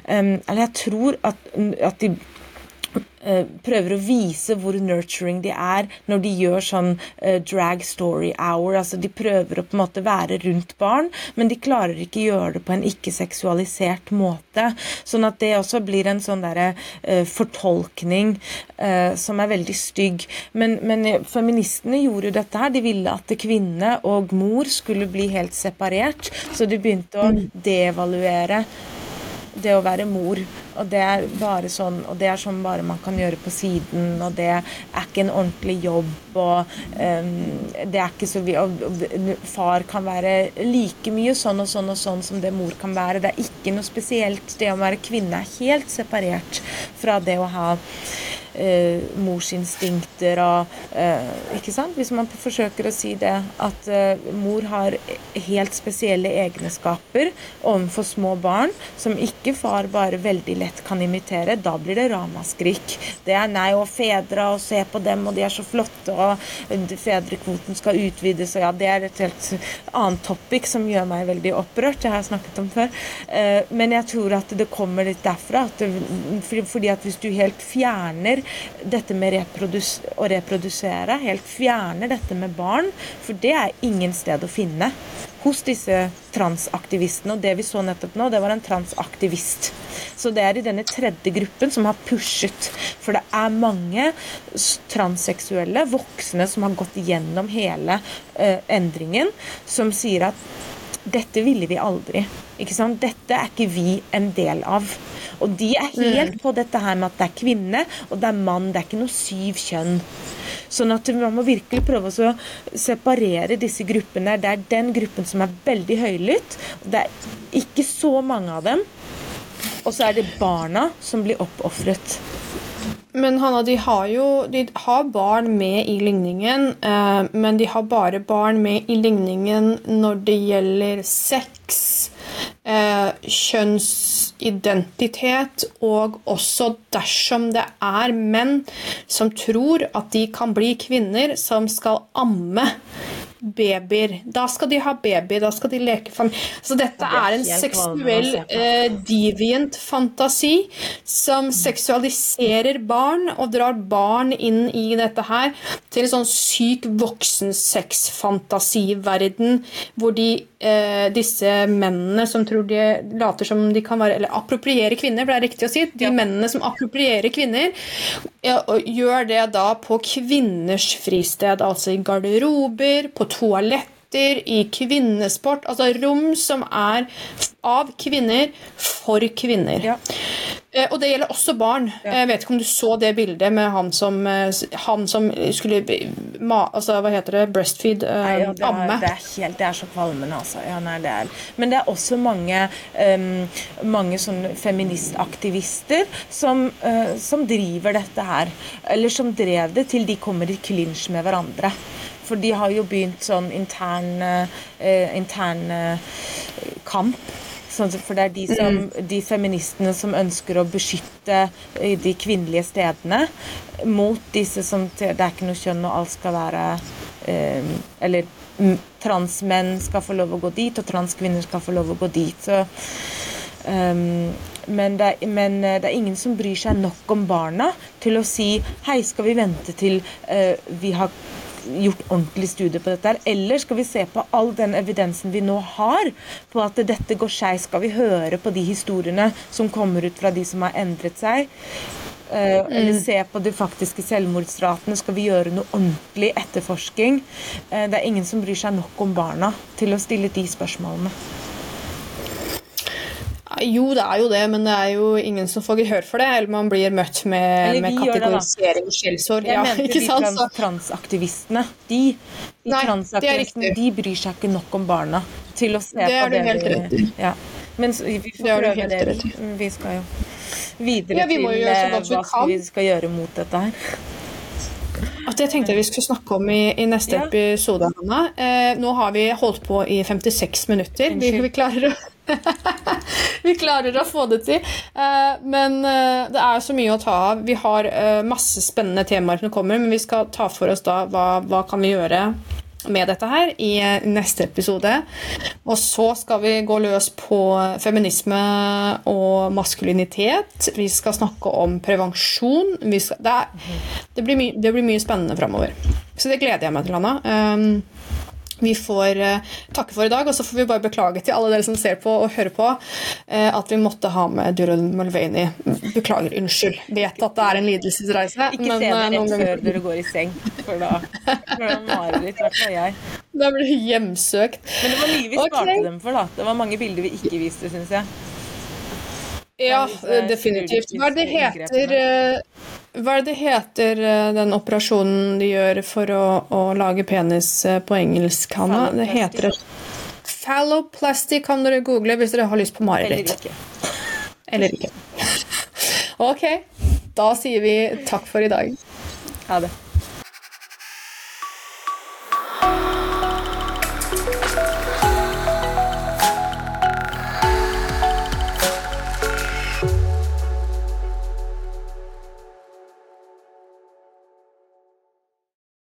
eller jeg tror at, at de prøver å vise hvor nurturing de er når de gjør sånn uh, drag story hour. altså De prøver å på en måte være rundt barn, men de klarer ikke gjøre det på en ikke-seksualisert måte. Sånn at det også blir en sånn derre uh, fortolkning som er veldig stygg. Men, men, feministene gjorde jo dette her. De ville at kvinne og mor skulle bli helt separert, så de begynte å mm. devaluere det å være mor. Og det er bare sånn, og det er sånn bare man kan gjøre på siden, og det er ikke en ordentlig jobb, og um, det er ikke så vi, og, og, Far kan være like mye sånn og sånn og sånn som det mor kan være. Det er ikke noe spesielt. Det å være kvinne er helt separert fra det å ha eh, morsinstinkter og eh, Ikke sant? Hvis man forsøker å si det, at eh, mor har helt spesielle egenskaper overfor små barn som ikke far bare veldig lett kan imitere, da blir det ramaskrik. Det er nei og fedre og se på dem, og de er så flotte, og fedrekvoten skal utvides, og ja, det er et helt annet topic som gjør meg veldig opprørt. Det har jeg snakket om før. Eh, men jeg tror at det kommer litt derfra. At det, fordi at hvis du helt fjerner dette med reprodus å reprodusere, helt fjerner dette med barn, for det er ingen sted å finne hos disse transaktivistene. Og det vi så nettopp nå, det var en transaktivist. Så det er i denne tredje gruppen som har pushet. For det er mange transseksuelle voksne som har gått gjennom hele eh, endringen, som sier at dette ville vi aldri. Ikke sant? Dette er ikke vi en del av. Og de er helt mm. på dette her med at det er kvinne og det er mann. Det er ikke noe syv kjønn. Sånn at man må virkelig prøve å separere disse gruppene. Det er den gruppen som er veldig høylytt. Det er ikke så mange av dem. Og så er det barna som blir oppofret. Men Hanna, de har jo de har barn med i ligningen, eh, men de har bare barn med i ligningen når det gjelder sex, eh, kjønnsidentitet, og også dersom det er menn som tror at de kan bli kvinner som skal amme babyer. Da skal de ha baby, da skal de leke familie. Så dette er en seksuell uh, deviant fantasi som seksualiserer barn og drar barn inn i dette her til en sånn syk voksensexfantasiverden hvor de, eh, disse mennene som tror de later som de kan være Eller appropriere kvinner, det er riktig å si. De ja. mennene som approprierer kvinner, gjør det da på kvinners fristed, altså i garderober, på toaletter, i kvinnesport. Altså rom som er av kvinner for kvinner. Ja. Eh, og det gjelder også barn. Ja. Jeg vet ikke om du så det bildet med han som, eh, han som skulle altså, Hva heter det? Breastfeed? Uh, nei, ja, det er, amme. Det er, helt, det er så kvalmende, altså. Ja, nei, det er. Men det er også mange, um, mange sånne feministaktivister som, uh, som driver dette her. Eller som drev det til de kommer i klinsj med hverandre. For de har jo begynt sånn intern, eh, intern eh, kamp. Sånn, for det er de, som, mm. de, feministene som ønsker å beskytte eh, de kvinnelige stedene mot disse som Det er ikke noe kjønn, og alt skal være eh, Eller transmenn skal få lov å gå dit, og transkvinner skal få lov å gå dit. Så um, men, det, er- men eh, det er ingen som bryr seg nok om barna til å si Hei, skal vi vente til eh, vi har gjort ordentlig studie på dette her, eller skal vi se på all den evidensen vi nå har på at dette går skeis? Skal vi høre på de historiene som kommer ut fra de som har endret seg? Eh, Eller se på de faktiske selvmordsratene. Skal vi gjøre noe ordentlig etterforsking? Eh, det er ingen som bryr seg nok om barna til å stille de spørsmålene. Jo, det er jo det, men det er jo ingen som får gehør for det. Eller man blir møtt med, med det, kategorisering og skjellsord. Jeg Ja, mente de trans transaktivistene. De, de Nei, er transaktivistene de bryr seg ikke nok om barna til å se Det på har du helt rett i. Ja. Men vi får Det prøve det. rett. Vi- skal jo videre Ja, vi til gjøre så vi hva kan. vi skal gjøre mot dette her. at jeg tenkte vi skulle snakke om i, i neste Ja. episode, Hanna. Eh, nå har vi holdt på i 56 minutter. Vi, vi klarer å Vi klarer å få det til. Eh, men eh, det er så mye å ta av. Vi har eh, masse spennende temaer som kommer, men vi skal ta for oss da hva, hva kan vi gjøre med dette her i neste episode. Og så skal vi gå løs på feminisme og maskulinitet. Vi skal snakke om prevensjon. Skal, det, er, det, blir my, det blir mye spennende framover. Så det gleder jeg meg til, Anna. Um, vi får eh, takke for i dag, og så får vi bare beklage til alle dere som ser på og hører på, eh, at vi måtte ha med Duran Mulvaney. Beklager, unnskyld. Vet at det er en lidelsesreise. Ikke men, se det eh, noen rett ganger- før dere går i seng, for da blir det mareritt, i jeg. Da blir det hjemsøkt. Men det var mye vi sparte okay. dem for, da. Det var mange bilder vi ikke viste, syns jeg. Ja, definitivt. Hva er det det heter Hva er det heter, eh, den operasjonen de gjør for å, å lage penis eh, på engelsk, Hanna? Det heter et Phalloplasty kan dere google hvis dere har lyst på Eller ikke. Eller ikke. Ok, da sier vi takk for i dag. Ha det.